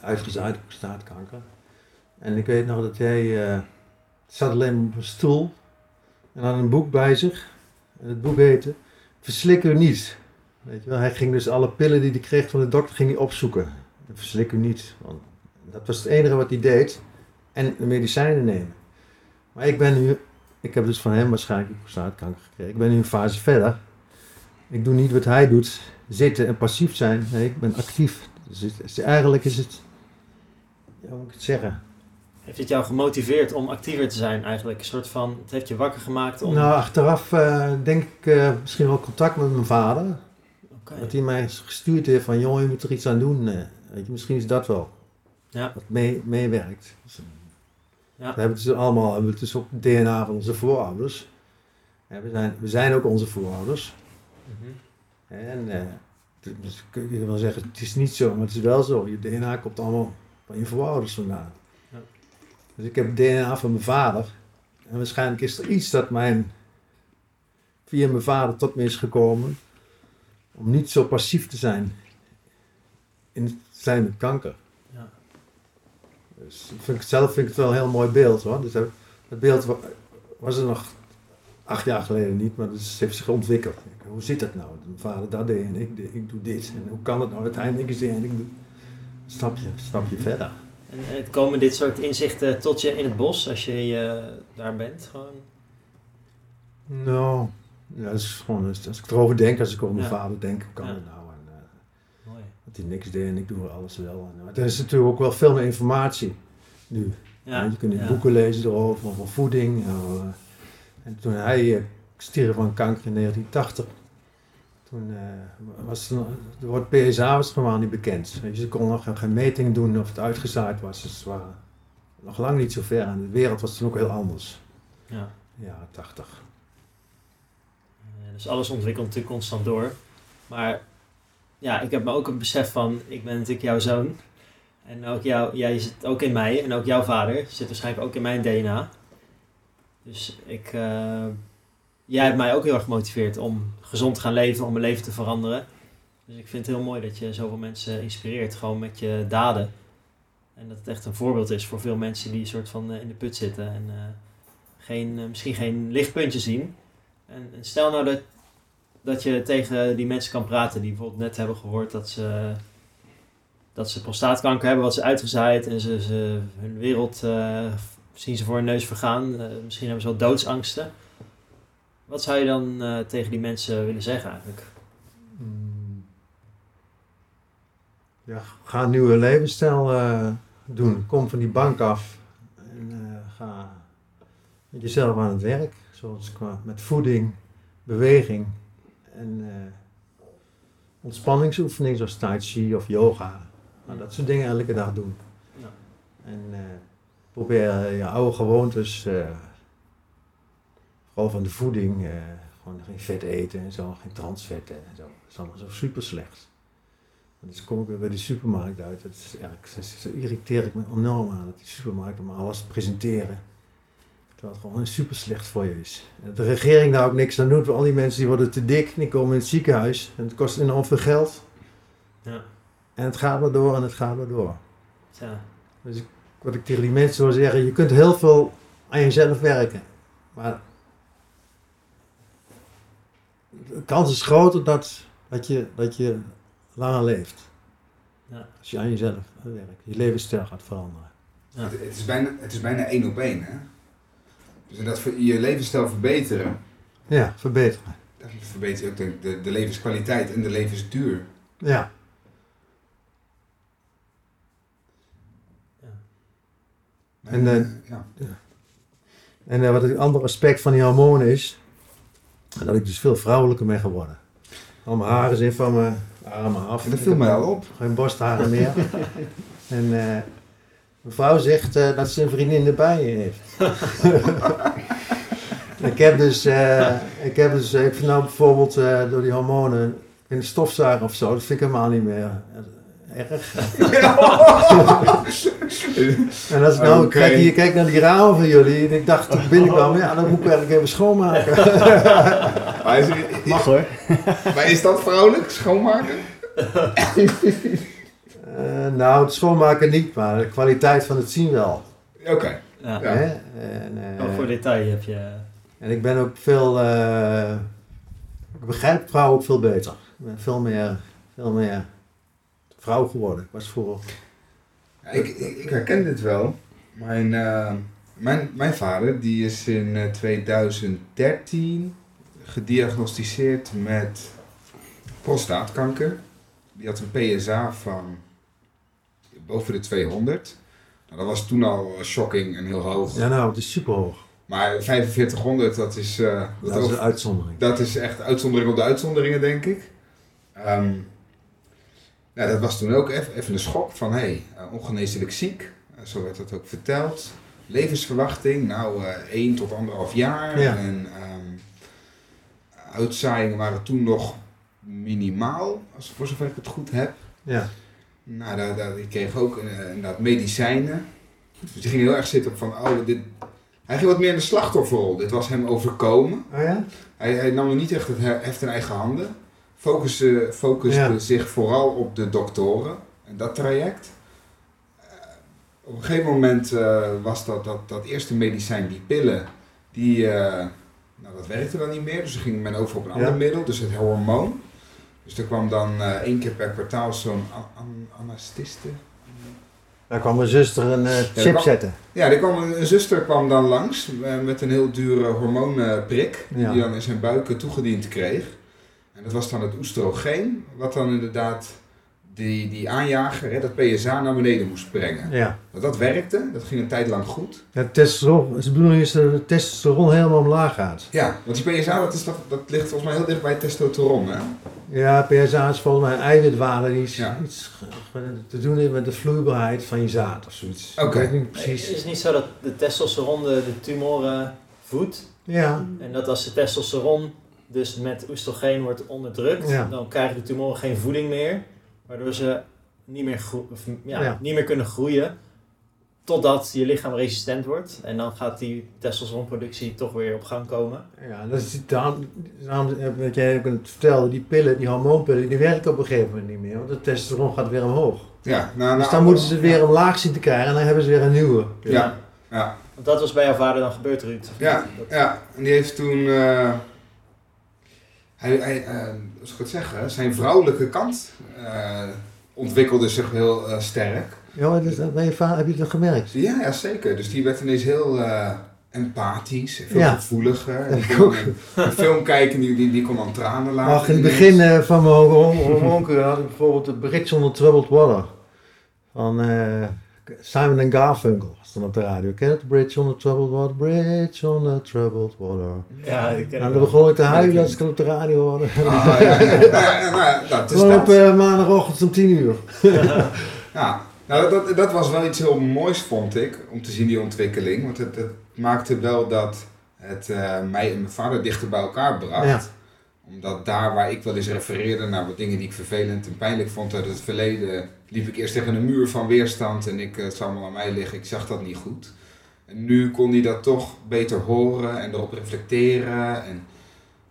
Uitgezaaide prostaatkanker. En ik weet nog dat hij eh, zat alleen op een stoel en had een boek bij zich. En het boek heette Verslik u niet. Weet je wel, hij ging dus alle pillen die hij kreeg van de dokter ging hij opzoeken. En Verslik u niet. Want dat was het enige wat hij deed. En de medicijnen nemen. Maar ik ben nu ik heb dus van hem waarschijnlijk prostaatkanker gekregen. Ik ben nu een fase verder. Ik doe niet wat hij doet, zitten en passief zijn. Nee, ik ben actief. Dus het, eigenlijk is het, ja, hoe moet ik het zeggen? Heeft het jou gemotiveerd om actiever te zijn eigenlijk? Een soort van, het heeft je wakker gemaakt om... Nou, achteraf eh, denk ik eh, misschien wel contact met mijn vader. Dat hij mij gestuurd heeft van, jongen, je moet er iets aan doen. eh. weet je, misschien is dat wel Ja. wat mee, meewerkt. Dus, eh, Ja. We hebben het dus allemaal, hebben het dus ook DNA van onze voorouders. We, zijn, we zijn ook onze voorouders. Mhm. En eh, Dus kun je wel zeggen, het is niet zo, maar het is wel zo. Je DNA komt allemaal van je voorouders vandaan. Ja. Dus ik heb DNA van mijn vader. En waarschijnlijk is er iets dat mijn, via mijn vader tot me is gekomen. Om niet zo passief te zijn in het zijn met kanker. Dus vind ik, zelf vind ik het wel een heel mooi beeld hoor. Dus dat, dat beeld wa- was er nog acht jaar geleden niet, maar het heeft zich ontwikkeld. Hoe zit dat nou? Mijn vader dat deed en ik, ik doe dit. En hoe kan het nou uiteindelijk is dit en ik doe... Stapje, stapje verder. En eh, komen dit soort inzichten tot je in het bos als je eh, daar bent? Gewoon? Nou, ja, dat is gewoon, als ik erover denk, als ik over mijn Ja. vader denk, hoe kan Ja. het nou? Dat hij niks deed en ik doe alles wel. En, maar er is natuurlijk ook wel veel meer informatie nu. Ja. je kunt ja. boeken lezen erover, over voeding. en toen hij eh, stierf van kanker in 1980, toen eh, was het, nog- het woord PSA was helemaal niet bekend. Weet je, ze konden nog geen meting doen of het uitgezaaid was. Dus ze waren nog lang niet zo ver. En de wereld was toen ook heel anders. Ja. Ja, 80. Eh, Dus alles ontwikkelt natuurlijk constant door. Maar ja, ik heb me ook een besef van, ik ben natuurlijk jouw zoon. En ook jou, jij zit ook in mij en ook jouw vader zit waarschijnlijk ook in mijn DNA. Dus ik, eh, jij hebt mij ook heel erg gemotiveerd om gezond te gaan leven, om mijn leven te veranderen. Dus ik vind het heel mooi dat je zoveel mensen inspireert, gewoon met je daden. En dat het echt een voorbeeld is voor veel mensen die soort van eh, in de put zitten en eh, geen, misschien geen lichtpuntje zien. En, en stel nou dat, dat je tegen die mensen kan praten die bijvoorbeeld net hebben gehoord dat ze, dat ze prostaatkanker hebben, wat ze uitgezaaid en ze, ze hun wereld eh, zien ze voor hun neus vergaan. Eh, misschien hebben ze wel doodsangsten. Wat zou je dan eh, tegen die mensen willen zeggen eigenlijk? Mm. Ja, ga een nieuwe levensstijl doen. Kom van die bank af en ga met jezelf aan het werk. Zoals qua met voeding, beweging en eh, ontspanningsoefeningen zoals tai chi of yoga. Nou, dat soort dingen elke dag doen. Ja. En eh, probeer eh, je oude gewoontes, eh, vooral van de voeding, gewoon geen vet eten en zo, geen transvetten en zo. Dat is allemaal zo super slecht. En dus kom ik weer bij de supermarkt uit. Dat is eigenlijk, zo- zo irriteer ik me enorm aan dat die supermarkten maar alles presenteren. Terwijl het gewoon super slecht voor je is. En dat de regering daar ook niks aan doet, want al die mensen die worden te dik, die komen in het ziekenhuis. En het kost enorm veel geld. Ja. En het gaat maar door en het gaat maar door. Ja. Dus ik, wat ik tegen die mensen wil zeggen, je kunt heel veel aan jezelf werken. Maar de kans is groter dat, dat, je, dat je langer leeft. Ja. Als je aan jezelf werkt, je levensstijl gaat veranderen. Ja. Het, het is bijna, het is bijna één op één, hè? Dus dat voor je levensstijl verbeteren, Ja, verbeteren. dat verbeter je ook de, de, de levenskwaliteit en de levensduur. Ja. En, eh, ja. En eh, wat het andere aspect van die hormonen is, dat ik dus veel vrouwelijker ben geworden. Al mijn haren zijn van mijn armen af. En dat viel mij al op. Geen borstharen meer. [LAUGHS] en eh, mijn vrouw zegt eh, dat ze een vriendin erbij heeft. [LAUGHS] ik heb dus, eh, ik heb dus, ik vind nou bijvoorbeeld eh, door die hormonen in de stofzuiger of zo, dat vind ik helemaal niet meer erg. [LAUGHS] En als ik nou kijk, hier, kijk naar die ramen van jullie en ik dacht toen ik binnenkwam, ja, dan moet ik eigenlijk even schoonmaken. [LAUGHS] Maar is, Mag hoor. maar is dat vrouwelijk, schoonmaken? Eh, nou, het schoonmaken niet, maar de kwaliteit van het zien wel. Oké. Ja. Ja. En, eh, Ook voor detail heb je... en ik ben ook veel, eh, ik begrijp vrouwen ook veel beter. Ik ben veel meer, veel meer vrouw geworden. Ik was vroeger, Ja, ik, ik, ik herken dit wel. Mijn, mijn, mijn vader die is in eh, 2013 gediagnosticeerd met prostaatkanker. Die had een PSA van boven de 200. Nou, dat was toen al eh, shocking en heel hoog. ja nou, het is super hoog. Maar 4500, dat is, eh, dat, Dat is over- een uitzondering. dat is echt uitzondering op de uitzonderingen, denk ik. Ehm, ja, dat was toen ook even, een schok van, hé, hey, eh, ongeneeslijk ziek. Zo werd dat ook verteld. Levensverwachting, nou, eh 1 tot anderhalf jaar. Ja. En ehm, uitzaaiingen waren toen nog minimaal, als, voor zover ik het goed heb. Ja. Nou, daar, daar, die kreeg ook eh, inderdaad medicijnen. Dus die ging heel erg zitten op van, oh, dit... Hij ging wat meer in de slachtofferrol. Dit was hem overkomen. Oh ja? Hij, hij nam niet echt het he- heft in eigen handen. Focuste, focuste Ja. zich vooral op de doktoren en dat traject. Eh, op een gegeven moment eh, was dat, dat, dat eerste medicijn, die pillen, die, nou, dat werkte dan niet meer. Dus ging men over op een Ja. ander middel, dus het hormoon. Dus er kwam dan eh, één keer per kwartaal zo'n an- an- anestiste. Daar kwam mijn zuster een eh, chip kwam- zetten. Ja, kwam een, een zuster kwam dan langs eh, met een heel dure hormoonprik. Ja. Die dan in zijn buik eh, toegediend kreeg. En dat was dan het oestrogeen, wat dan inderdaad die, die aanjager, hè, dat PSA, naar beneden moest brengen. Ja. Dat, dat werkte, dat ging een tijd lang goed. ja testosteron, de bedoeling is dat de testosteron helemaal omlaag gaat. Ja, want die PSA, dat, is toch, dat ligt volgens mij heel dicht bij testosteron. Hè? Ja, PSA is volgens mij een eiwitwaarde die iets, Ja. iets ge- te doen heeft met de vloeibaarheid van je zaad of zoiets. Oké. Ik weet niet precies. Is het niet zo dat de testosteron de, de tumoren voedt? Ja, En dat als de testosteron dus met oestrogeen wordt onderdrukt, Ja. dan krijgen de tumoren geen voeding meer. Waardoor ze niet meer, gro- of, ja, Ja. niet meer kunnen groeien. Totdat je lichaam resistent wordt. En dan gaat die testosteronproductie toch weer op gang komen. ja dat is daarom, daarom wat jij ook het vertelde, die pillen, die hormoonpillen, die werken op een gegeven moment niet meer. Want de testosteron gaat weer omhoog. Ja, nou, Dus nou, dan moeten ze weer omlaag zien te krijgen en dan hebben ze weer een nieuwe. Ja, ja, Want dat was bij jouw vader dan gebeurd, Ruud. ja? Dat- ja. En die heeft toen... eh, hij, hij, eh, hoe zal ik het zeggen? Zijn vrouwelijke kant eh, ontwikkelde zich heel eh, sterk. Ja, maar dat, dat- bij je vader heb je dat gemerkt? Ja, ja, zeker. Dus die werd ineens heel eh, empathisch, veel Ja. gevoeliger. Dat kon ook. een, film kijken, die, die, die kon dan tranen laten. Ach, in het begin eh, van mijn hormoonkuur had ik bijvoorbeeld de Bridge on the Troubled Water. Van eh, Simon and Garfunkel. Was dan op de radio. Ken je het? Bridge on the Troubled Water, Bridge on the Troubled Water. Ja, ik ken Nou, het dan begon ik te huilen dat als ik het op de radio hoorde. Ah, ja, ja, ja, ja, nou ja, nou, het [LAUGHS] is Gewoon op dat. maandagochtend om 10 uur. Ja, [LAUGHS] nou, dat, dat was wel iets heel moois, vond ik, om te zien die ontwikkeling. Want het, het maakte wel dat het eh, mij en mijn vader dichter bij elkaar bracht. Ja. Omdat daar waar ik wel eens refereerde naar wat dingen die ik vervelend en pijnlijk vond uit het verleden, liep ik eerst tegen een muur van weerstand en ik, eh, het zou allemaal aan mij liggen. Ik zag dat niet goed. En nu kon hij dat toch beter horen en erop reflecteren en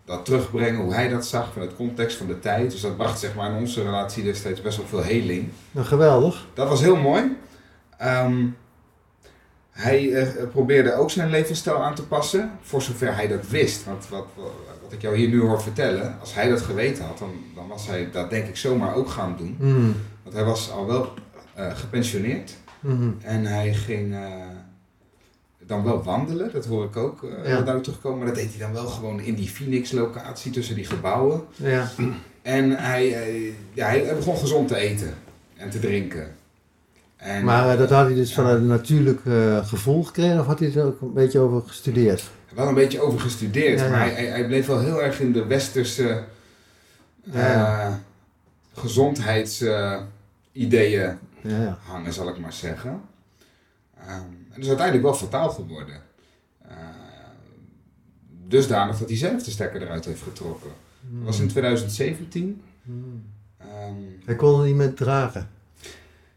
dat terugbrengen hoe hij dat zag van het context van de tijd. Dus dat bracht zeg maar in onze relatie destijds best wel veel heling. Nou, geweldig. Dat was heel mooi. Ehm, hij eh, probeerde ook zijn levensstijl aan te passen, voor zover hij dat wist. Want wat, wat, wat ik jou hier nu hoor vertellen, als hij dat geweten had, dan, dan was hij dat denk ik zomaar ook gaan doen. Mhm. Want hij was al wel eh, gepensioneerd Mhm. en hij ging eh, dan wel wandelen, dat hoor ik ook eh heel duidelijk terugkomen. Maar dat deed hij dan wel gewoon in die Phoenix-locatie tussen die gebouwen. Ja. En hij, hij- ja, hij begon gezond te eten en te drinken. En, Maar eh, dat had hij dus vanuit een natuurlijk eh, gevoel gekregen of had hij er ook een beetje over gestudeerd? wel een beetje over gestudeerd, Ja, ja. maar hij, hij, bleef wel heel erg in de westerse Ja, ja. eh, gezondheidsideeën Ja, ja. hangen, zal ik maar zeggen. Ehm, en dat is uiteindelijk wel fataal geworden. Eh, dusdanig dat hij zelf de stekker eruit heeft getrokken. Dat was in 2017. Mhm. Ehm, Hij kon het niet meer dragen.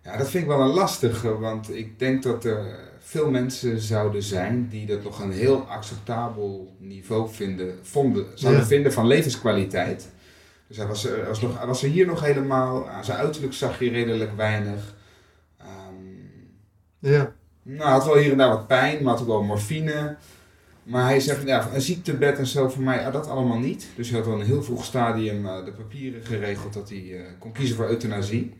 Ja, dat vind ik wel een lastige, want ik denk dat er veel mensen zouden zijn die dat nog een heel acceptabel niveau vinden, vonden, zouden Ja. vinden van levenskwaliteit. Dus hij was, er, hij was, nog, hij was er hier nog helemaal, aan zijn uiterlijk zag je redelijk weinig. Ehm, Ja. Nou, had wel hier en daar wat pijn, maar had ook wel morfine. Maar hij zegt, ja, een ziektebed en zo voor mij, ah, dat allemaal niet. Dus hij had wel in een heel vroeg stadium eh, de papieren geregeld dat hij eh, kon kiezen voor euthanasie.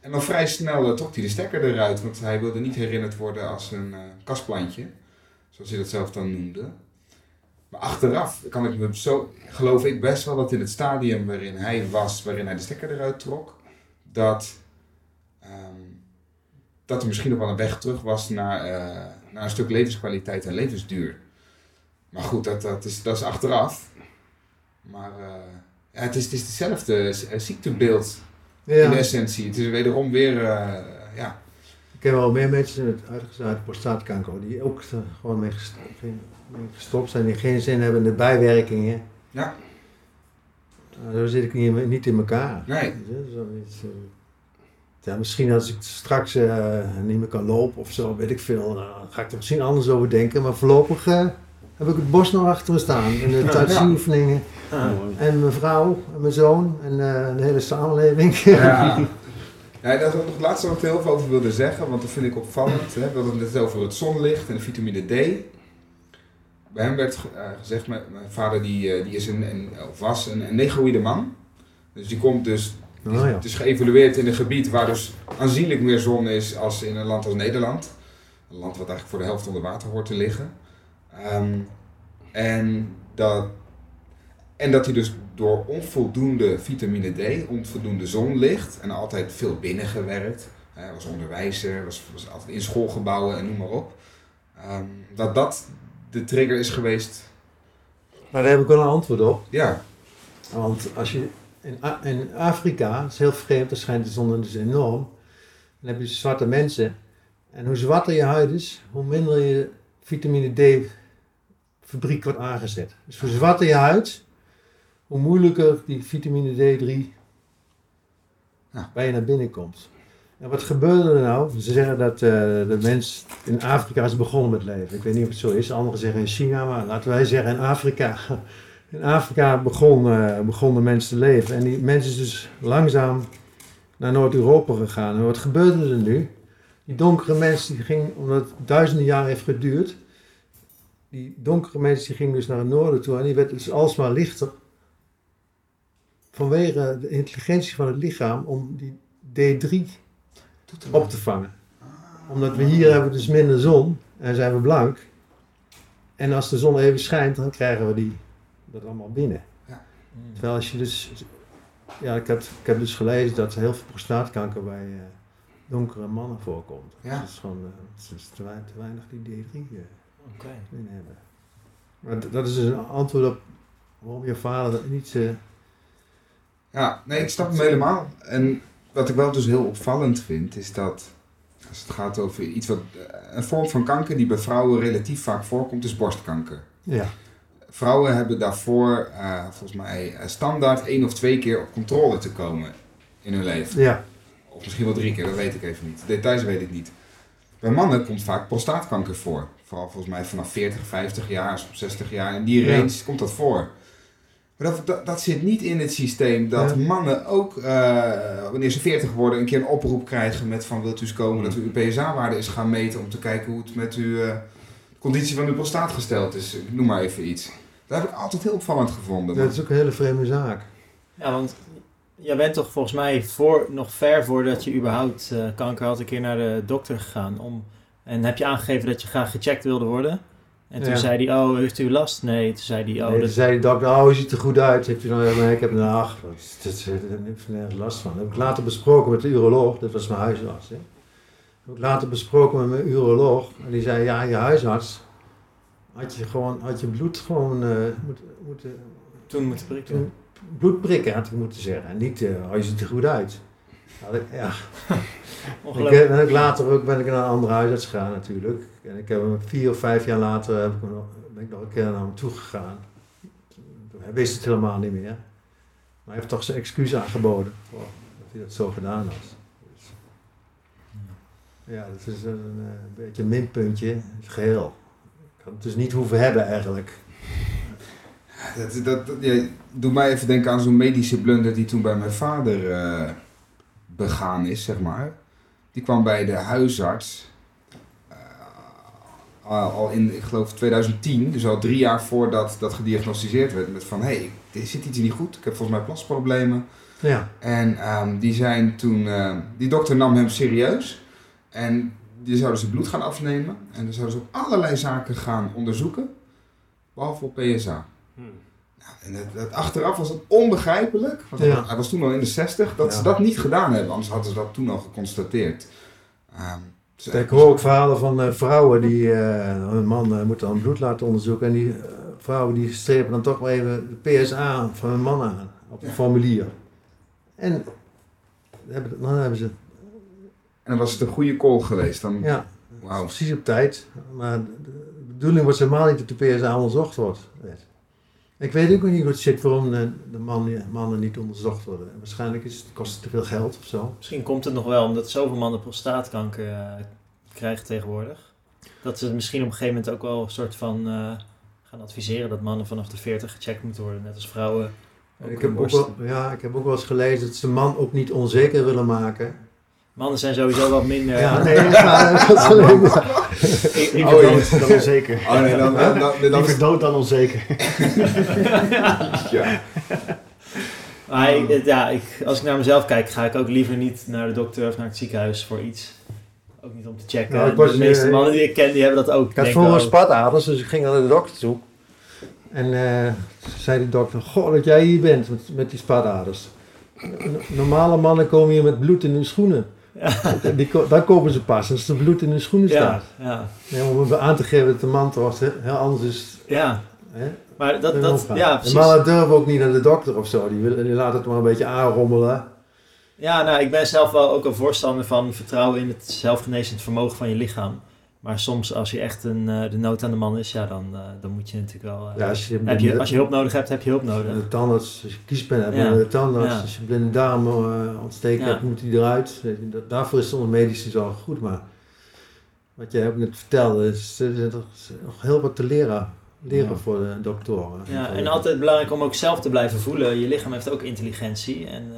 En dan vrij snel eh, trok hij de stekker eruit, want hij wilde niet herinnerd worden als een kastplantje. Zoals hij dat zelf dan noemde. Maar achteraf kan ik me zo, geloof ik best wel dat in het stadium waarin hij was, waarin hij de stekker eruit trok, dat, dat er misschien nog wel een weg terug was naar, eh, naar een stuk levenskwaliteit en levensduur. Maar goed, dat, dat, is, dat is achteraf. Maar eh, ja, het, is, het is hetzelfde ziektebeeld in ja. essentie. Het is wederom weer, eh, ja, Ik ken wel meer mensen met uitgezaaid prostaatkanker die ook gewoon mee gestopt, zijn, die geen zin hebben in de bijwerkingen. Ja. Nou, zo zit ik niet, in- niet in elkaar. Nee. Ja, misschien als ik straks eh, niet meer kan lopen of zo, weet ik veel, dan ga ik er misschien anders over denken. Maar voorlopig eh, heb ik het bos nog achter me staan. En de [LAUGHS] tuinsioefeningen. Ah, En mijn vrouw, en mijn zoon en eh, de hele samenleving. Ja. [LAUGHS] Ja, dat is het laatste wat ik heel veel over wilde zeggen, want dat vind ik opvallend. Hè? We hadden het net over het zonlicht en de vitamine D. Bij hem werd gezegd, mijn, mijn vader die, die is een, een, was een, een negroïde man. Dus die komt dus, Oh ja. het is geëvalueerd in een gebied waar dus aanzienlijk meer zon is als in een land als Nederland. Een land wat eigenlijk voor de helft onder water hoort te liggen. Ehm, en, dat, en dat hij dus door onvoldoende vitamine D, onvoldoende zonlicht en altijd veel binnen gewerkt. Hij was onderwijzer, was, was altijd in schoolgebouwen en noem maar op. Ehm, dat dat de trigger is geweest. Maar daar heb ik wel een antwoord op. Ja, Want als je in, in Afrika, dat is heel vreemd, daar schijnt de zon dus enorm. Dan heb je zwarte mensen. En hoe zwarter je huid is, hoe minder je vitamine D fabriek wordt aangezet. Dus hoe zwarter je huid, hoe moeilijker die vitamine D3 Ja. bij je naar binnen komt. En wat gebeurde er nou? Ze zeggen dat eh, de mens in Afrika is begonnen met leven. Ik weet niet of het zo is. Anderen zeggen in China, maar laten wij zeggen in Afrika. [LAUGHS] In Afrika begon, eh, begonnen mensen te leven. En die mensen is dus langzaam naar Noord-Europa gegaan. En wat gebeurde er nu? Die donkere mensen, die gingen, omdat het duizenden jaren heeft geduurd, die donkere mensen die gingen dus naar het noorden toe en die werd dus alsmaar lichter. Vanwege de intelligentie van het lichaam om die D3 op te vangen. Omdat we hier hebben dus minder zon en zijn we blank. En als de zon even schijnt, dan krijgen we die, dat allemaal binnen. Terwijl als je dus... Ja, ik heb, ik heb dus gelezen dat heel veel prostaatkanker bij eh, donkere mannen voorkomt. Ja. Dus het is gewoon eh, het is te, wei- te weinig die D3 eh, Oké. in hebben. Maar dat is dus een antwoord op waarom je vader dat niet... eh, Ja, nee, ik snap hem helemaal. En wat ik wel dus heel opvallend vind, is dat als het gaat over iets wat. eh, Een vorm van kanker die bij vrouwen relatief vaak voorkomt, is borstkanker. ja. Vrouwen hebben daarvoor eh, volgens mij eh, standaard één of twee keer op controle te komen in hun leven. Ja. Of misschien wel drie keer, dat weet ik even niet. Details weet ik niet. Bij mannen komt vaak prostaatkanker voor. Vooral volgens mij vanaf 40, 50 jaar, soms 60 jaar. In die Ja. range komt dat voor. Maar dat, dat, dat zit niet in het systeem dat Ja. mannen ook, eh, wanneer ze 40 worden, een keer een oproep krijgen met van wilt u eens komen dat u uw PSA-waarde is gaan meten om te kijken hoe het met uw conditie van uw prostaat gesteld is. Ik noem maar even iets. Dat heb ik altijd heel opvallend gevonden. Dat is ook een hele vreemde zaak. Ja, want jij bent toch volgens mij voor, nog ver voordat je überhaupt eh, kanker had, een keer naar de dokter gegaan. Om, en heb je aangegeven dat je graag gecheckt wilde worden. En toen Ja. zei hij, oh, heeft u last? Nee, toen zei hij, oh, nee, dat... toen zei de dokter, oh, je ziet er goed uit. Heeft u dan, nee, ik heb een ach, daar heb ik nergens last van. Dat heb ik later besproken met de uroloog, dat was mijn huisarts. Hè. Dat heb ik later besproken met mijn uroloog. En die zei, ja, je huisarts had je gewoon, had je bloed gewoon eh, moeten, moeten, toen moeten prikken. toen bloed prikken, had ik moeten zeggen. En niet, eh, oh, je ziet er goed uit. Had ik, ja. [LAUGHS] Ik, Ongelooflijk. heb- en ook later ook ben ik naar een andere huisarts gegaan natuurlijk. En ik heb hem vier of vijf jaar later heb ik nog, ben ik nog een keer naar hem toe gegaan. Hij wist het helemaal niet meer. Maar hij heeft toch zijn excuus aangeboden voor dat hij dat zo gedaan had. Dus, ja, dat is een, eh, beetje een minpuntje in het geheel. Had het dus niet hoeven hebben eigenlijk. Dat, dat, dat, ja, doe mij even denken aan zo'n medische blunder die toen bij mijn vader eh, begaan is, zeg maar. Die kwam bij de huisarts eh, al al in, ik geloof 2010, dus al drie jaar voordat dat gediagnosticeerd werd. Met van, hé, hey, er zit iets niet goed, ik heb volgens mij plasproblemen. Ja, En ehm, die zijn toen, eh, die dokter nam hem serieus. En die zouden ze bloed gaan afnemen. En dan zouden ze op allerlei zaken gaan onderzoeken. Behalve op PSA. Hmm. Nou, en dat, dat achteraf was het onbegrijpelijk. Want Ja. hij was toen al in de 60. Dat Ja. ze dat niet gedaan hebben. Anders hadden ze dat toen al geconstateerd. Ehm, dus ik hoor ook verhalen van eh, vrouwen die, eh, een man eh, moet dan bloed laten onderzoeken. En die eh, vrouwen die strepen dan toch wel even de PSA van hun man aan op een Ja. formulier. En dan hebben, dan hebben ze, En dan was het een goede call geweest. Dan, ja, precies op tijd. Maar de, bedoeling was helemaal niet dat de PSA onderzocht wordt. Ik weet ook niet hoe het zit waarom de, de man- mannen niet onderzocht worden. Waarschijnlijk is het, kost het te veel geld of zo. Misschien komt het nog wel omdat zoveel mannen prostaatkanker eh, krijgen tegenwoordig. Dat ze misschien op een gegeven moment ook wel een soort van eh, gaan adviseren dat mannen vanaf de 40 gecheckt moeten worden, net als vrouwen. Ik, heb ook wel, ja, ik heb ook wel eens gelezen dat ze man ook niet onzeker willen maken. Mannen zijn sowieso wat minder. Ja, nee, maar dat is alleen [LAUGHS] maar- Ik- ik- Liever Oh, dood dan onzeker. Oh nee, dan, dan, dan, dan, Liever dood dan onzeker. [LAUGHS] ja. Maar ik- ja, ik, als ik naar mezelf kijk, ga ik ook liever niet naar de dokter of naar het ziekenhuis voor iets. Ook niet om te checken. Nou, was, de meeste eh, mannen die ik ken, die hebben dat ook. Ik had vroeger spataders, dus ik ging naar de dokter toe. En eh, zei de dokter, goh, dat jij hier bent met, met die spataders. Normale mannen komen hier met bloed in hun schoenen. Die, ko- daar kopen ze pas, als er bloed in hun schoenen Ja, staat. ja, Nee, om aan te geven dat de man toch heel anders is. ja. Hè? Maar dat, dat, ja, de precies. mannen durven ook niet naar de dokter of zo. Die, willen, die laten het maar een beetje aanrommelen. Ja, nou, ik ben zelf wel ook een voorstander van vertrouwen in het zelfgenezend vermogen van je lichaam. Maar soms, als je echt een, eh, de nood aan de man is, ja, dan, eh, dan moet je natuurlijk wel... eh, Ja, als je, heb je, als je hulp nodig hebt, heb je hulp nodig. de tandarts, als je kiespijn hebt, Ja. de tandarts, Ja. als je blinde darm ontsteking Ja. hebt, moet die eruit. Daarvoor is soms medische zorg goed, maar wat jij ook net vertelde, is, er is nog heel wat te leren, leren voor de doktoren. Ja, en altijd belangrijk om ook zelf te blijven voelen. Je lichaam heeft ook intelligentie. En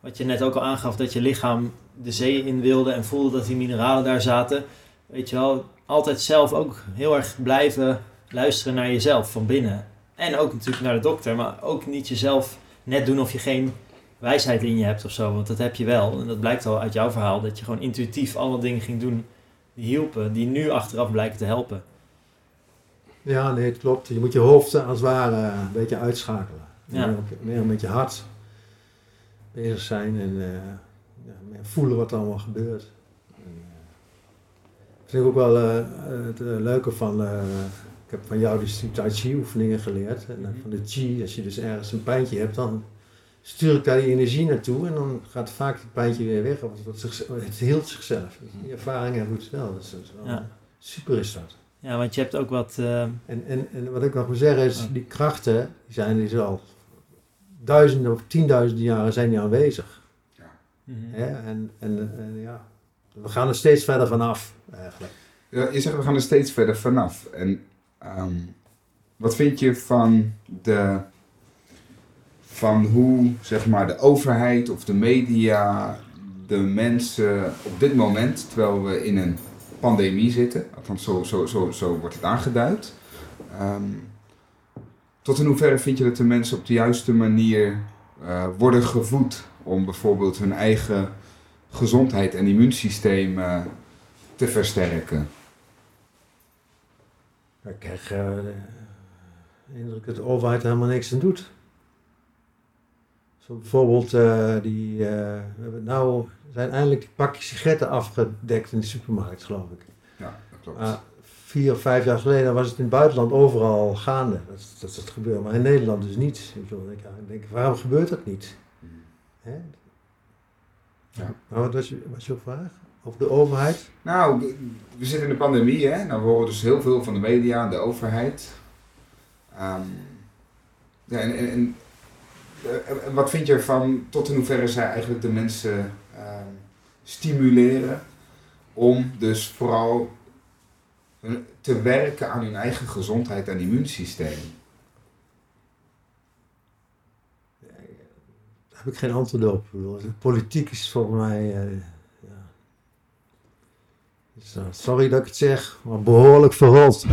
wat je net ook al aangaf, dat je lichaam de zee in wilde en voelde dat die mineralen daar zaten. Weet je wel, altijd zelf ook heel erg blijven luisteren naar jezelf van binnen. En ook natuurlijk naar de dokter, maar ook niet jezelf net doen of je geen wijsheid in je hebt of zo. Want dat heb je wel. En dat blijkt al uit jouw verhaal, dat je gewoon intuïtief alle dingen ging doen die hielpen, die nu achteraf blijken te helpen. Ja, nee, het klopt. Je moet je hoofd als het ware een beetje uitschakelen. Ja. Meer, meer met je hart bezig zijn en eh, ja, meer voelen wat er allemaal gebeurt. Eh, ik vind ook wel eh, het eh, leuke van, eh, ik heb van jou die Tai Chi oefeningen geleerd. En eh, van de Chi, als je dus ergens een pijntje hebt, dan stuur ik daar die energie naartoe en dan gaat vaak het pijntje weer weg. Of het, zich- het hield zichzelf. Die ervaring heb ik wel. Dus dat is wel Ja. super is dat. Ja, want je hebt ook wat... En, en, en wat ik nog wil zeggen is, Ja. die krachten, die zijn dus al duizenden of tienduizenden jaren zijn die aanwezig. mhm. Hè? En, en, en ja, we gaan er steeds verder vanaf eigenlijk. Ja, je zegt we gaan er steeds verder vanaf. En ehm, wat vind je van de van hoe zeg maar de overheid of de media de mensen op dit moment, terwijl we in een pandemie zitten, althans zo, zo, zo, zo wordt het aangeduid. ehm, tot in hoeverre vind je dat de mensen op de juiste manier eh, worden gevoed om bijvoorbeeld hun eigen gezondheid en immuunsysteem eh, te versterken? Ik krijg eh, de indruk dat de overheid er helemaal niks aan doet. Zo bijvoorbeeld, eh, die, eh, we hebben nou, zijn eindelijk die pakjes sigaretten afgedekt in de supermarkt, geloof ik. Ja, dat klopt. Vier of vijf jaar geleden was het in het buitenland overal gaande. Dat, dat, dat gebeurt, maar in Nederland dus niet. Ik denk, waarom gebeurt dat niet? Hè? Ja. Maar wat was, je, was je vraag? Over de overheid? Nou, we- zitten in de pandemie, hè? Nou, we horen dus heel veel van de media en de overheid. Ehm, ja, en, en, en, eh, en wat vind je ervan, tot in hoeverre zij eigenlijk de mensen ehm, stimuleren om dus vooral hun- te werken aan hun eigen gezondheid en immuunsysteem? Daar heb ik geen antwoord op. Politiek is volgens mij. eh, ja. Dus, eh, sorry dat ik het zeg, maar behoorlijk verrold. [LAUGHS]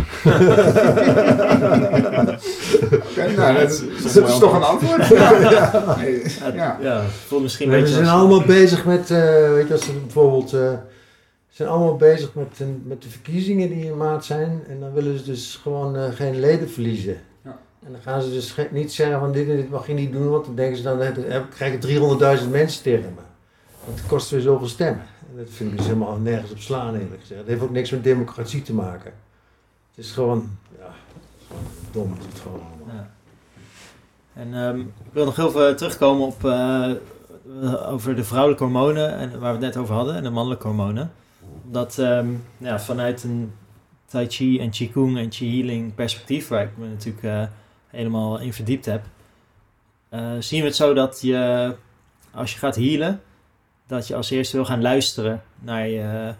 Oké, nou, dat, is- dat is toch een antwoord? [LAUGHS] Ja. Nee, Ja, ja. misschien We een beetje zijn als- allemaal bezig met, eh, weet je, als ze bijvoorbeeld, eh, ze zijn allemaal bezig met, een- met de verkiezingen die in maart zijn. En dan willen ze dus gewoon eh, geen leden verliezen. En dan gaan ze dus niet zeggen van dit en dit mag je niet doen, want dan denken ze dan, heb- krijg ik 300.000 mensen tegen me. Want het kost weer zoveel stemmen. En dat vind ik dus helemaal nergens op slaan eerlijk gezegd. Het heeft ook niks met democratie te maken. Het is gewoon, ja, gewoon dom is het gewoon allemaal. Ja. En ehm, ik wil nog heel veel terugkomen op eh, over de vrouwelijke hormonen en waar we het net over hadden en de mannelijke hormonen. Omdat ehm, ja, vanuit een Tai Chi en Qigong en Qi Healing perspectief, waar ik natuurlijk eh, helemaal in verdiept heb, eh, zien we het zo dat je, als je gaat healen, dat je als eerste wil gaan luisteren naar, je,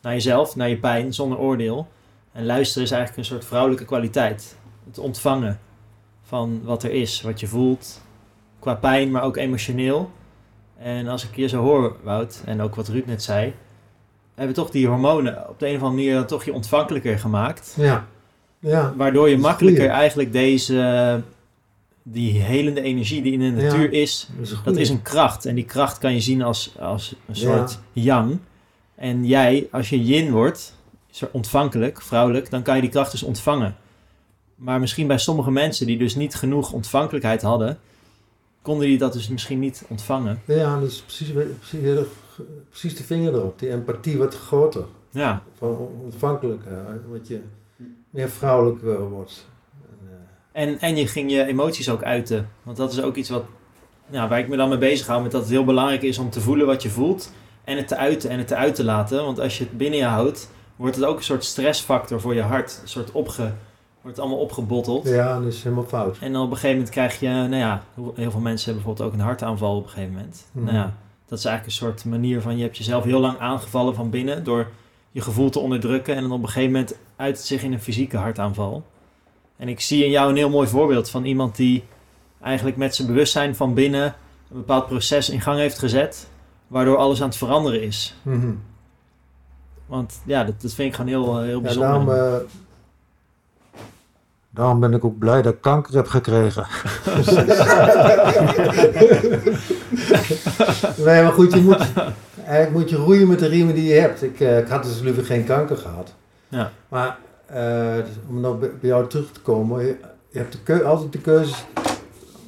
naar jezelf, naar je pijn, zonder oordeel. En luisteren is eigenlijk een soort vrouwelijke kwaliteit. Het ontvangen van wat er is, wat je voelt, qua pijn, maar ook emotioneel. En als ik je zo hoor, Wout, en ook wat Ruud net zei, hebben toch die hormonen op de een of andere manier toch je ontvankelijker gemaakt. Ja. Ja. Waardoor je makkelijker goeie. eigenlijk deze, die helende energie die in de Ja. natuur is, Dat is, een dat goeie. is een kracht. En die kracht kan je zien als, als een Ja. soort yang. En jij, als je yin wordt, ontvankelijk, vrouwelijk, dan kan je die kracht dus ontvangen. Maar misschien bij sommige mensen die dus niet genoeg ontvankelijkheid hadden, konden die dat dus misschien niet ontvangen. Ja, dat is precies, precies, precies de vinger erop. Die empathie wordt groter. Ja, Van ontvankelijk. eh, wat je meer vrouwelijk eh, wordt. En, En, je ging je emoties ook uiten. Want dat is ook iets wat, ja, waar ik me dan mee bezig hou. Met dat het heel belangrijk is om te voelen wat je voelt. En het te uiten en het te uit te laten. Want als je het binnen je houdt, wordt het ook een soort stressfactor voor je hart. Een soort opge, wordt allemaal opgebotteld. ja, dat is helemaal fout. En dan op een gegeven moment krijg je, nou ja, heel veel mensen hebben bijvoorbeeld ook een hartaanval op een gegeven moment. Mhm. Nou ja, dat is eigenlijk een soort manier van, je hebt jezelf heel lang aangevallen van binnen door je gevoel te onderdrukken. En dan op een gegeven moment uit het zich in een fysieke hartaanval. En ik zie in jou een heel mooi voorbeeld van iemand die eigenlijk met zijn bewustzijn van binnen een bepaald proces in gang heeft gezet. Waardoor alles aan het veranderen is. Mhm. Want ja, dat, dat vind ik gewoon heel, eh, heel Ja, bijzonder. daarom, eh, daarom ben ik ook blij dat ik kanker heb gekregen. [LAUGHS] [LAUGHS] nee, maar goed, je moet, eigenlijk moet je roeien met de riemen die je hebt. Ik, eh, ik had dus liever geen kanker gehad. Ja. Maar eh, dus om nog bij jou terug te komen, je, je hebt de keu- altijd de keuze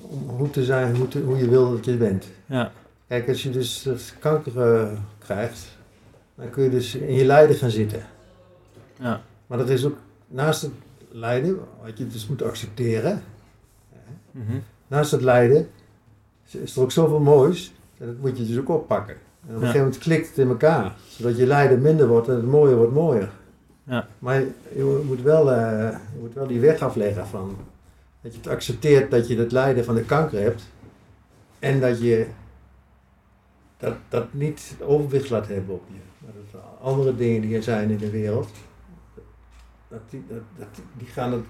om hoe te zijn, hoe, te- hoe je wil dat je bent. Ja, Kijk, als je dus dus kanker eh, krijgt, dan kun je dus in je lijden gaan zitten. ja, Maar er is ook naast het lijden, wat je dus moet accepteren, mhm, naast het lijden is- is er ook zoveel moois, en dat moet je dus ook oppakken. En op een gegeven moment klikt het in elkaar, zodat je lijden minder wordt en het mooie wordt mooier. Ja. Maar je, je moet wel, eh, je moet wel die weg afleggen van dat je het accepteert dat je het lijden van de kanker hebt en dat je dat, dat niet overwicht laat hebben op je. Maar dat er andere dingen die er zijn in de wereld, dat die, dat, dat, die gaan het,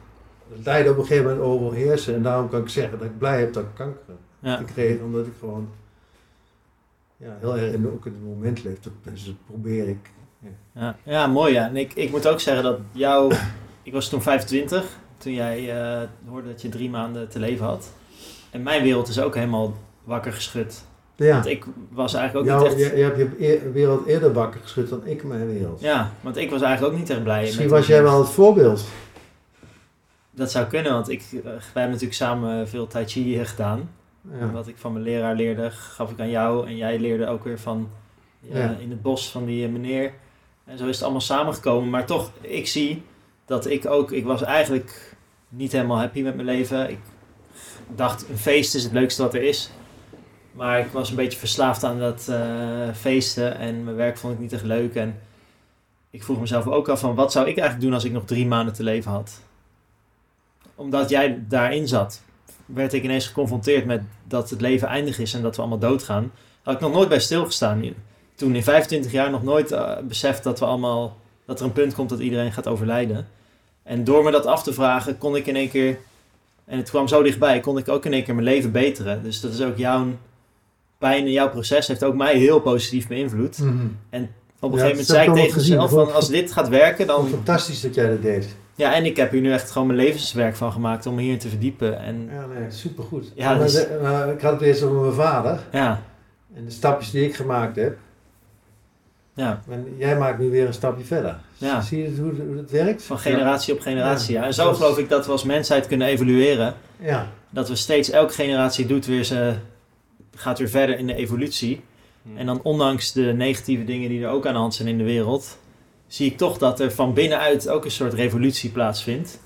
het lijden op een gegeven moment overheersen. En daarom kan ik zeggen dat ik blij heb dat ik kanker heb ja. gekregen, omdat ik gewoon ja, heel erg in, ook in het moment leef. Dat, dus dat probeer ik. Ja, ja mooi ja. En ik, ik moet ook zeggen dat jou... Ik was toen 25, toen jij eh, hoorde dat je drie maanden te leven had. En mijn wereld is ook helemaal wakker geschud. Ja, Want ik was eigenlijk ook jou, niet echt... je, je hebt je eer- wereld eerder wakker geschud dan ik mijn wereld. Ja, want ik was eigenlijk ook niet echt blij. Misschien met was jij wel het voorbeeld. Dat zou kunnen, want ik, eh, wij hebben natuurlijk samen veel tai chi gedaan. En. Wat ik van mijn leraar leerde, gaf ik aan jou. En jij leerde ook weer van Ja. in het bos van die eh, meneer. En zo is het allemaal samengekomen. Maar toch, ik zie dat ik ook... Ik was eigenlijk niet helemaal happy met mijn leven. Ik dacht, een feest is het leukste wat er is. Maar ik was een beetje verslaafd aan dat eh, feesten. En mijn werk vond ik niet echt leuk. En ik vroeg mezelf ook af van... Wat zou ik eigenlijk doen als ik nog drie maanden te leven had? Omdat jij daarin zat werd ik ineens geconfronteerd met dat het leven eindig is en dat we allemaal doodgaan. Had ik nog nooit bij stilgestaan. Toen in 25 jaar nog nooit eh, beseft dat we allemaal dat er een punt komt dat iedereen gaat overlijden. En door me dat af te vragen kon ik in één keer, en het kwam zo dichtbij, kon ik ook in één keer mijn leven beteren. Dus dat is ook jouw pijn en jouw proces heeft ook mij heel positief beïnvloed. Mhm. Op een Ja, gegeven moment zei ik tegen mezelf van als dit gaat werken dan... Fantastisch dat jij dat deed. Ja, en ik heb hier nu echt gewoon mijn levenswerk van gemaakt om me hierin te verdiepen. En Ja, nee, supergoed. Ja, Maar dus- de- maar ik had het eerst over mijn vader ja, en de stapjes die ik gemaakt heb. ja. En jij maakt nu weer een stapje verder. Ja. Zie je hoe, hoe het werkt? Van generatie op generatie. Ja. En zo geloof ik dat we als mensheid kunnen evolueren. Ja. Dat we steeds, elke generatie doet weer ze, gaat weer verder in de evolutie. En dan ondanks de negatieve dingen die er ook aan de hand zijn in de wereld, zie ik toch dat er van binnenuit ook een soort revolutie plaatsvindt.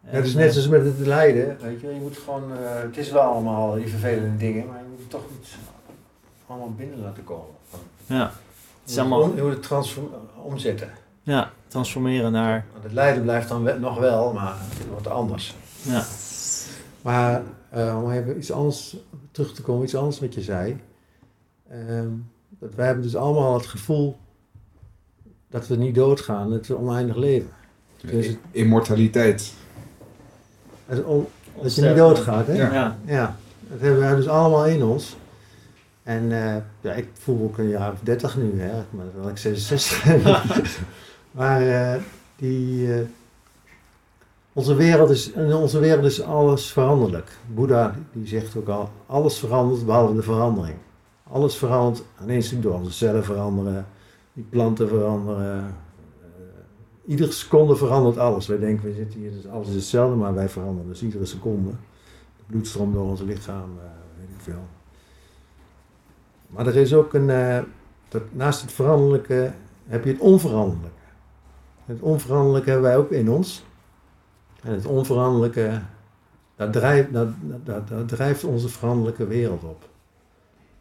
Ja, het is net zoals met het lijden. Weet je, je moet gewoon, eh, het is wel allemaal die vervelende dingen, maar je moet het toch iets allemaal binnen laten komen. Ja, het is Je moet allemaal Je moet het transform- omzetten. ja, transformeren naar. Het lijden blijft dan we- nog wel, maar het wordt anders. Ja. Maar eh, om even iets anders terug te komen, iets anders wat je zei. Ehm, dat wij hebben dus allemaal het gevoel dat we niet doodgaan, dat we oneindig leven. Dus het- Immortaliteit. On- dat je niet doodgaat, hè? Ja. Ja. Dat hebben wij dus allemaal in ons. En eh, ja, ik voel ook een jaar of 30 nu, hè, maar terwijl ik 66 ben. [LAUGHS] maar eh, die, eh, onze, wereld is, in onze wereld is alles veranderlijk. Boeddha die zegt ook al, alles verandert behalve de verandering. Alles verandert ineens door. Onze cellen veranderen, die planten veranderen. eh, iedere seconde verandert alles. Wij denken, we zitten hier, dus alles is hetzelfde, maar wij veranderen dus iedere seconde. De bloedstroom door ons lichaam, eh, weet ik veel. Maar er is ook een, eh, naast het veranderlijke heb je het onveranderlijke. Het onveranderlijke hebben wij ook in ons. En het onveranderlijke, dat drijft, drijft onze veranderlijke wereld op.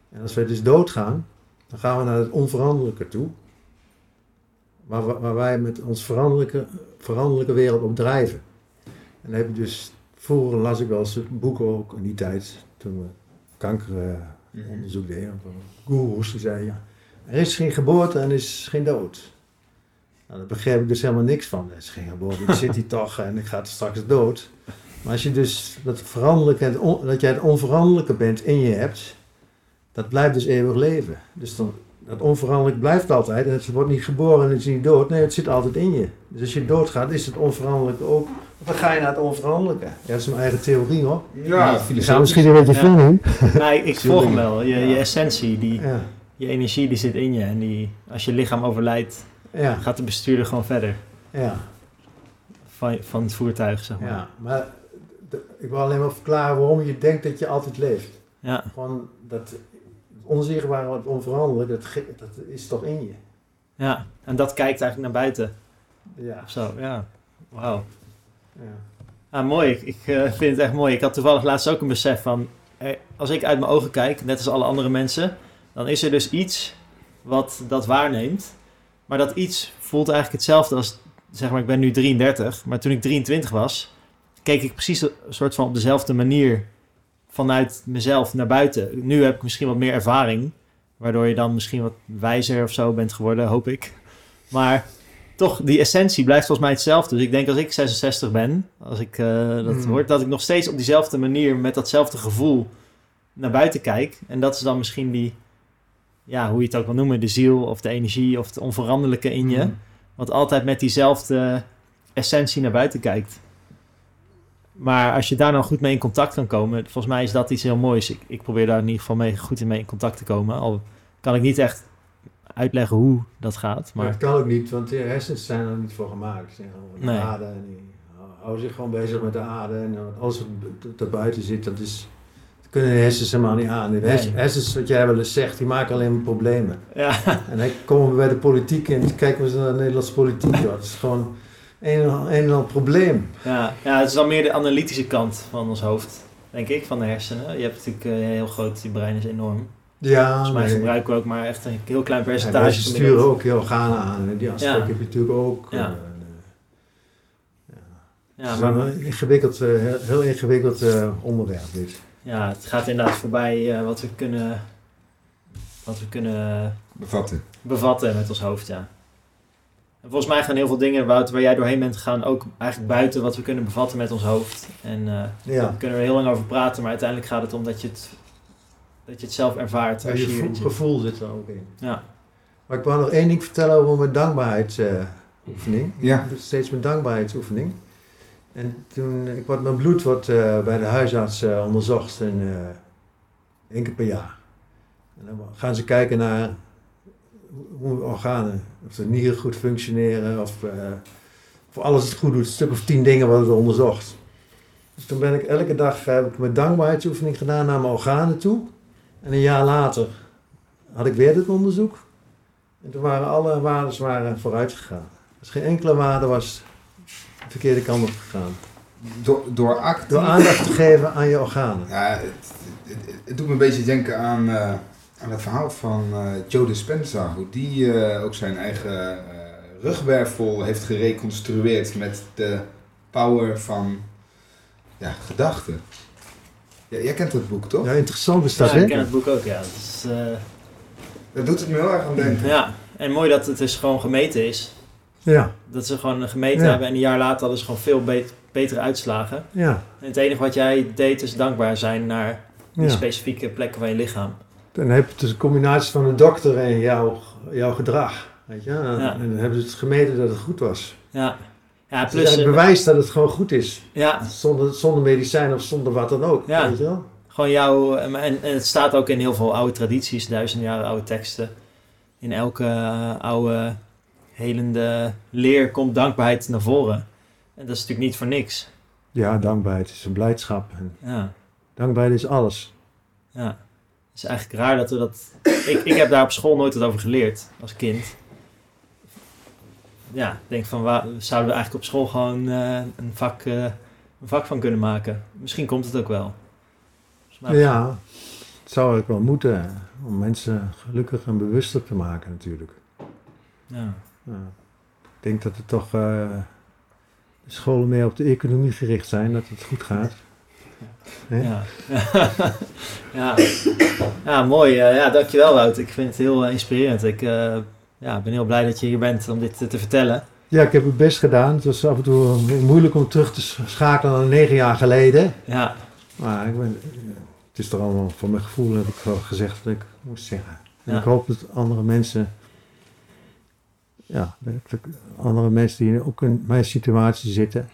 En als wij dus doodgaan, dan gaan we naar het onveranderlijke toe. Waar, wij met ons veranderlijke, veranderlijke wereld op drijven. En dan heb je dus, vroeger las ik wel eens boeken ook in die tijd, toen we kankeronderzoek deden. van Goeroes die zeiden, ja, er is geen geboorte en er is geen dood. Nou, daar begrijp ik dus helemaal niks van. Er is geen geboorte, ik zit hier [LAUGHS] toch en ik ga straks dood. Maar als je dus dat veranderlijke, dat jij het onveranderlijke bent in je hebt, dat blijft dus eeuwig leven. Dus dan, dat onveranderlijk blijft altijd. En het wordt niet geboren en het is niet dood. Nee, het zit altijd in je. Dus als je doodgaat, is het onveranderlijke ook. Dan ga je naar het onveranderlijke. Ja, dat is mijn eigen theorie hoor. Ja, filosofisch. misschien een beetje Ja. veel doen. Nee, ik volg hem wel. Je, je Ja. essentie, die, Ja. je energie, die zit in je. En die, als je lichaam overlijdt, Ja, gaat de bestuurder gewoon verder. ja, Van, van het voertuig, zeg maar. ja. Maar de- ik wil alleen maar verklaren waarom je denkt dat je altijd leeft. Ja. Gewoon dat onzichtbare, het onveranderlijke, dat, dat is toch in je. ja. En dat kijkt eigenlijk naar buiten. Ja. Of zo, ja. Wauw. ja. Ah, mooi. Ik, ik eh, vind het echt mooi. Ik had toevallig laatst ook een besef van... eh, als ik uit mijn ogen kijk, net als alle andere mensen... dan is er dus iets wat dat waarneemt. Maar dat iets voelt eigenlijk hetzelfde als... zeg maar, ik ben nu 33... maar toen ik 23 was... keek ik precies een soort van op dezelfde manier... vanuit mezelf naar buiten. Nu heb ik misschien wat meer ervaring... waardoor je dan misschien wat wijzer of zo bent geworden, hoop ik. Maar toch, die essentie blijft volgens mij hetzelfde. Dus ik denk als ik 66 ben, als ik eh, dat Mhm. hoor, dat ik nog steeds op diezelfde manier met datzelfde gevoel naar buiten kijk. En dat is dan misschien die, ja, hoe je het ook wil noemen, de ziel of de energie of het onveranderlijke in je. Mhm. Wat altijd met diezelfde essentie naar buiten kijkt. Maar als je daar dan goed mee in contact kan komen, volgens mij is dat iets heel moois. Ik, ik probeer daar in ieder geval mee goed in mee in contact te komen. Al kan ik niet echt uitleggen hoe dat gaat. Maar het kan ook niet, want de hersens zijn er niet voor gemaakt. Ze Nee. aarde en die houden zich gewoon bezig met de aarde. En alles wat b- daarbuiten zit, dat is... Dat kunnen de hersens helemaal niet aan. De hersens, wat jij wel eens zegt, die maken alleen maar problemen. ja, En dan komen we bij de politiek en kijken we naar de Nederlandse politiek. Het is gewoon een en al- een en al probleem. Ja, ja, het is dan meer de analytische kant van ons hoofd, denk ik, van de hersenen. Je hebt natuurlijk eh, heel groot, je brein is enorm. Ja, Volgens mij nee. gebruiken we ook maar echt een heel klein Ja, percentage. wij sturen ook je organen aan. En die aspect Ja. heb je natuurlijk ook. Ja. eh, Ja, het is maar, een ingewikkeld, eh, heel, heel ingewikkeld eh, onderwerp dit. ja, het gaat inderdaad voorbij eh, wat we kunnen, wat we kunnen Bevatten. bevatten met ons hoofd, ja. En volgens mij gaan heel veel dingen, waar jij doorheen bent gegaan, ook eigenlijk buiten wat we kunnen bevatten met ons hoofd. En eh, Ja. daar kunnen we heel lang over praten, maar uiteindelijk gaat het om dat je het, dat je het zelf ervaart Ja, als je gevoel zit er ook in. Ja, Maar ik wou nog één ding vertellen over mijn dankbaarheidsoefening. Ja. Ik doe steeds mijn dankbaarheidsoefening. En toen, ik word, mijn bloed wordt eh, bij de huisarts eh, onderzocht en, eh, één keer per jaar. En dan gaan ze kijken naar hoe organen, of de nieren goed functioneren, of, eh, of alles het goed doet. Een stuk of tien dingen worden er onderzocht. Dus toen ben ik elke dag heb ik mijn dankbaarheidsoefening gedaan naar mijn organen toe. En een jaar later had ik weer dit onderzoek. En toen waren alle waarden waren vooruit gegaan. Dus geen enkele waarde was de verkeerde kant op gegaan. Door, door actief... Door aandacht te geven aan je organen. Ja, het, het, het- het doet me een beetje denken aan, eh, aan het verhaal van eh, Joe Dispenza. Hoe die eh, ook zijn eigen eh, rugwervel heeft gereconstrueerd met de power van ja, gedachten. Ja, jij kent het boek, toch? Ja, interessant is dat, ja, hè? ik ken het boek ook, ja. Het is, eh, Dat doet het me heel erg aan denken. ja, en mooi dat het dus gewoon gemeten is. Ja, Dat ze gewoon gemeten Ja. hebben en een jaar later hadden ze gewoon veel bet- betere uitslagen. ja, En het enige wat jij deed is dankbaar zijn naar die ja. specifieke plekken van je lichaam. Dan heb je dus een combinatie van een dokter en jouw, jouw gedrag. Weet je? Ja. En dan hebben ze het gemeten dat het goed was. Ja, ja Het plus... eigenlijk eh, bewijs dat het gewoon goed is. ja, Zonder, zonder medicijn of zonder wat dan ook. Ja. Weet je wel? Gewoon jouw, en, en het staat ook in heel veel oude tradities, duizend jaar oude teksten. In elke eh, oude helende leer komt dankbaarheid naar voren. En dat is natuurlijk niet voor niks. Ja, dankbaarheid is een blijdschap. En Ja, dankbaarheid is alles. ja. Het is eigenlijk raar dat we dat... Ik, ik heb daar op school nooit wat over geleerd, als kind. Ja, ik denk van, waar, zouden we eigenlijk op school gewoon eh, een, vak, eh, een vak van kunnen maken? Misschien komt het ook wel. Maar- Ja, het zou ook wel moeten. Om mensen gelukkiger en bewuster te maken natuurlijk. ja. Ja. Ik denk dat het toch eh, de scholen meer op de economie gericht zijn. Dat het goed gaat. Ja. [LAUGHS] ja. ja, mooi. Eh, ja, dankjewel Wout. Ik vind het heel eh, inspirerend. Ik eh, ja, ben heel blij dat je hier bent om dit te vertellen. Ja, ik heb het best gedaan. Het was af en toe moeilijk om terug te schakelen naar negen jaar geleden. Ja, Maar ik ben, het is er allemaal, voor mijn gevoel heb ik wel gezegd wat ik moest zeggen. En Ja. ik hoop dat andere mensen, ja, andere mensen die ook in mijn situatie zitten,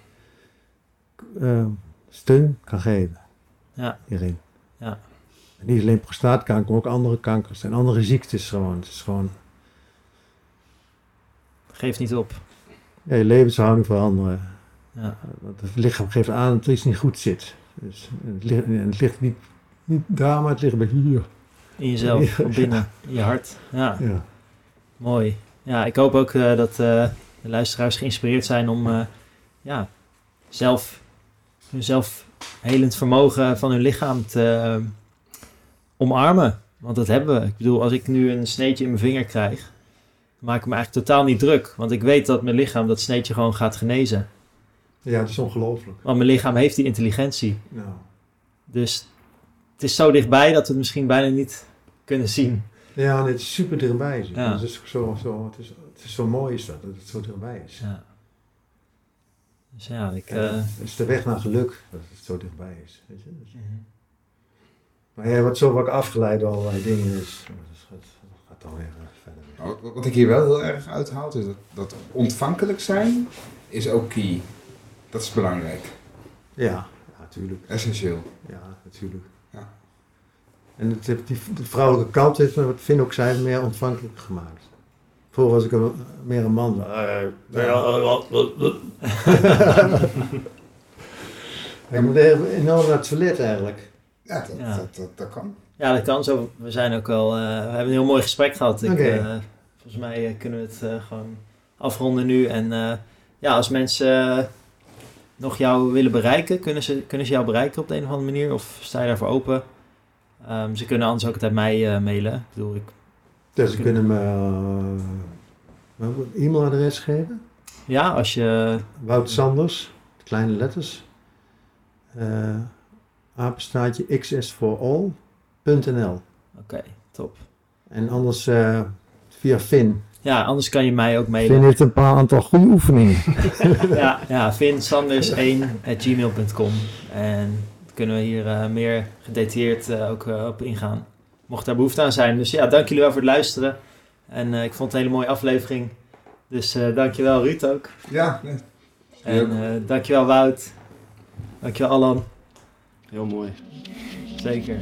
steun kan geven ja, hierin. Ja. En niet alleen prostaatkanker, maar ook andere kankers en andere ziektes gewoon. Het is gewoon geef niet op. ja, je levenshouding veranderen. Ja, Want het lichaam geeft aan dat er iets niet goed zit. Dus het, ligt, het ligt niet, niet daar, maar het ligt bij hier. in jezelf, Ja. van binnen, in je hart. Ja, Ja. mooi. Ja, ik hoop ook eh, dat eh, de luisteraars geïnspireerd zijn om eh, ja, zelf hun zelfhelend vermogen van hun lichaam te eh, omarmen. Want dat hebben we. Ik bedoel, als ik nu een sneetje in mijn vinger krijg, dan maak ik me eigenlijk totaal niet druk. Want ik weet dat mijn lichaam dat sneetje gewoon gaat genezen. ja, het is ongelooflijk. Want mijn lichaam heeft die intelligentie. Nou, Dus het is zo dichtbij dat we het misschien bijna niet kunnen zien. ja, het is super dichtbij. Ja. Het, is zo, zo, het, is, het is zo mooi is dat, dat het zo dichtbij is. Ja. Dus ja, ik... Eh, het is de weg naar geluk dat het zo dichtbij is. Weet je? Dus- maar jij wordt zo vaak afgeleid door allerlei dingen. Dus dus het gaat dan weer eh, verder. weer. Nou, Wat- Wat ik hier wel heel erg uithaal, is dat, dat ontvankelijk zijn is ook key. Dat is belangrijk. Ja, ja, natuurlijk. Essentieel. Ja, natuurlijk. Ja. En het, heeft die, de vrouwelijke kant heeft me, wat Finn ook zei, meer ontvankelijk gemaakt. Vroeger was ik een, meer een man. Eh, [LAUGHS] Ik moet even enorm naar het toilet eigenlijk. Ja, dat, Ja. Dat, dat, dat kan. ja, dat kan zo. We zijn ook wel... eh, we hebben een heel mooi gesprek gehad. Ik, eh, volgens mij eh, kunnen we het eh, gewoon afronden nu. En eh, ja, als mensen eh, nog jou willen bereiken, kunnen ze, kunnen ze jou bereiken op de een of andere manier? Of sta je daarvoor open? Ehm, ze kunnen anders ook altijd mij eh, mailen. Ik bedoel, ik, Dus ze kunnen me uh, een e-mailadres geven. ja, als je... Wout Sanders, kleine letters. Uh, apenstaartje xsforall.nl Oké, top. En anders uh, via Finn. Ja, anders kan je mij ook mailen. Finn heeft een paar aantal goede oefeningen. [LAUGHS] ja, ja vinsanders1.gmail.com En kunnen we hier uh, meer gedetailleerd uh, ook uh, op ingaan. Mocht daar behoefte aan zijn. Dus ja, dank jullie wel voor het luisteren. En ik vond het een hele mooie aflevering. Dus dankjewel Ruud ook. Ja, nee. En dankjewel Wout. Dankjewel Alan. Heel mooi. Zeker.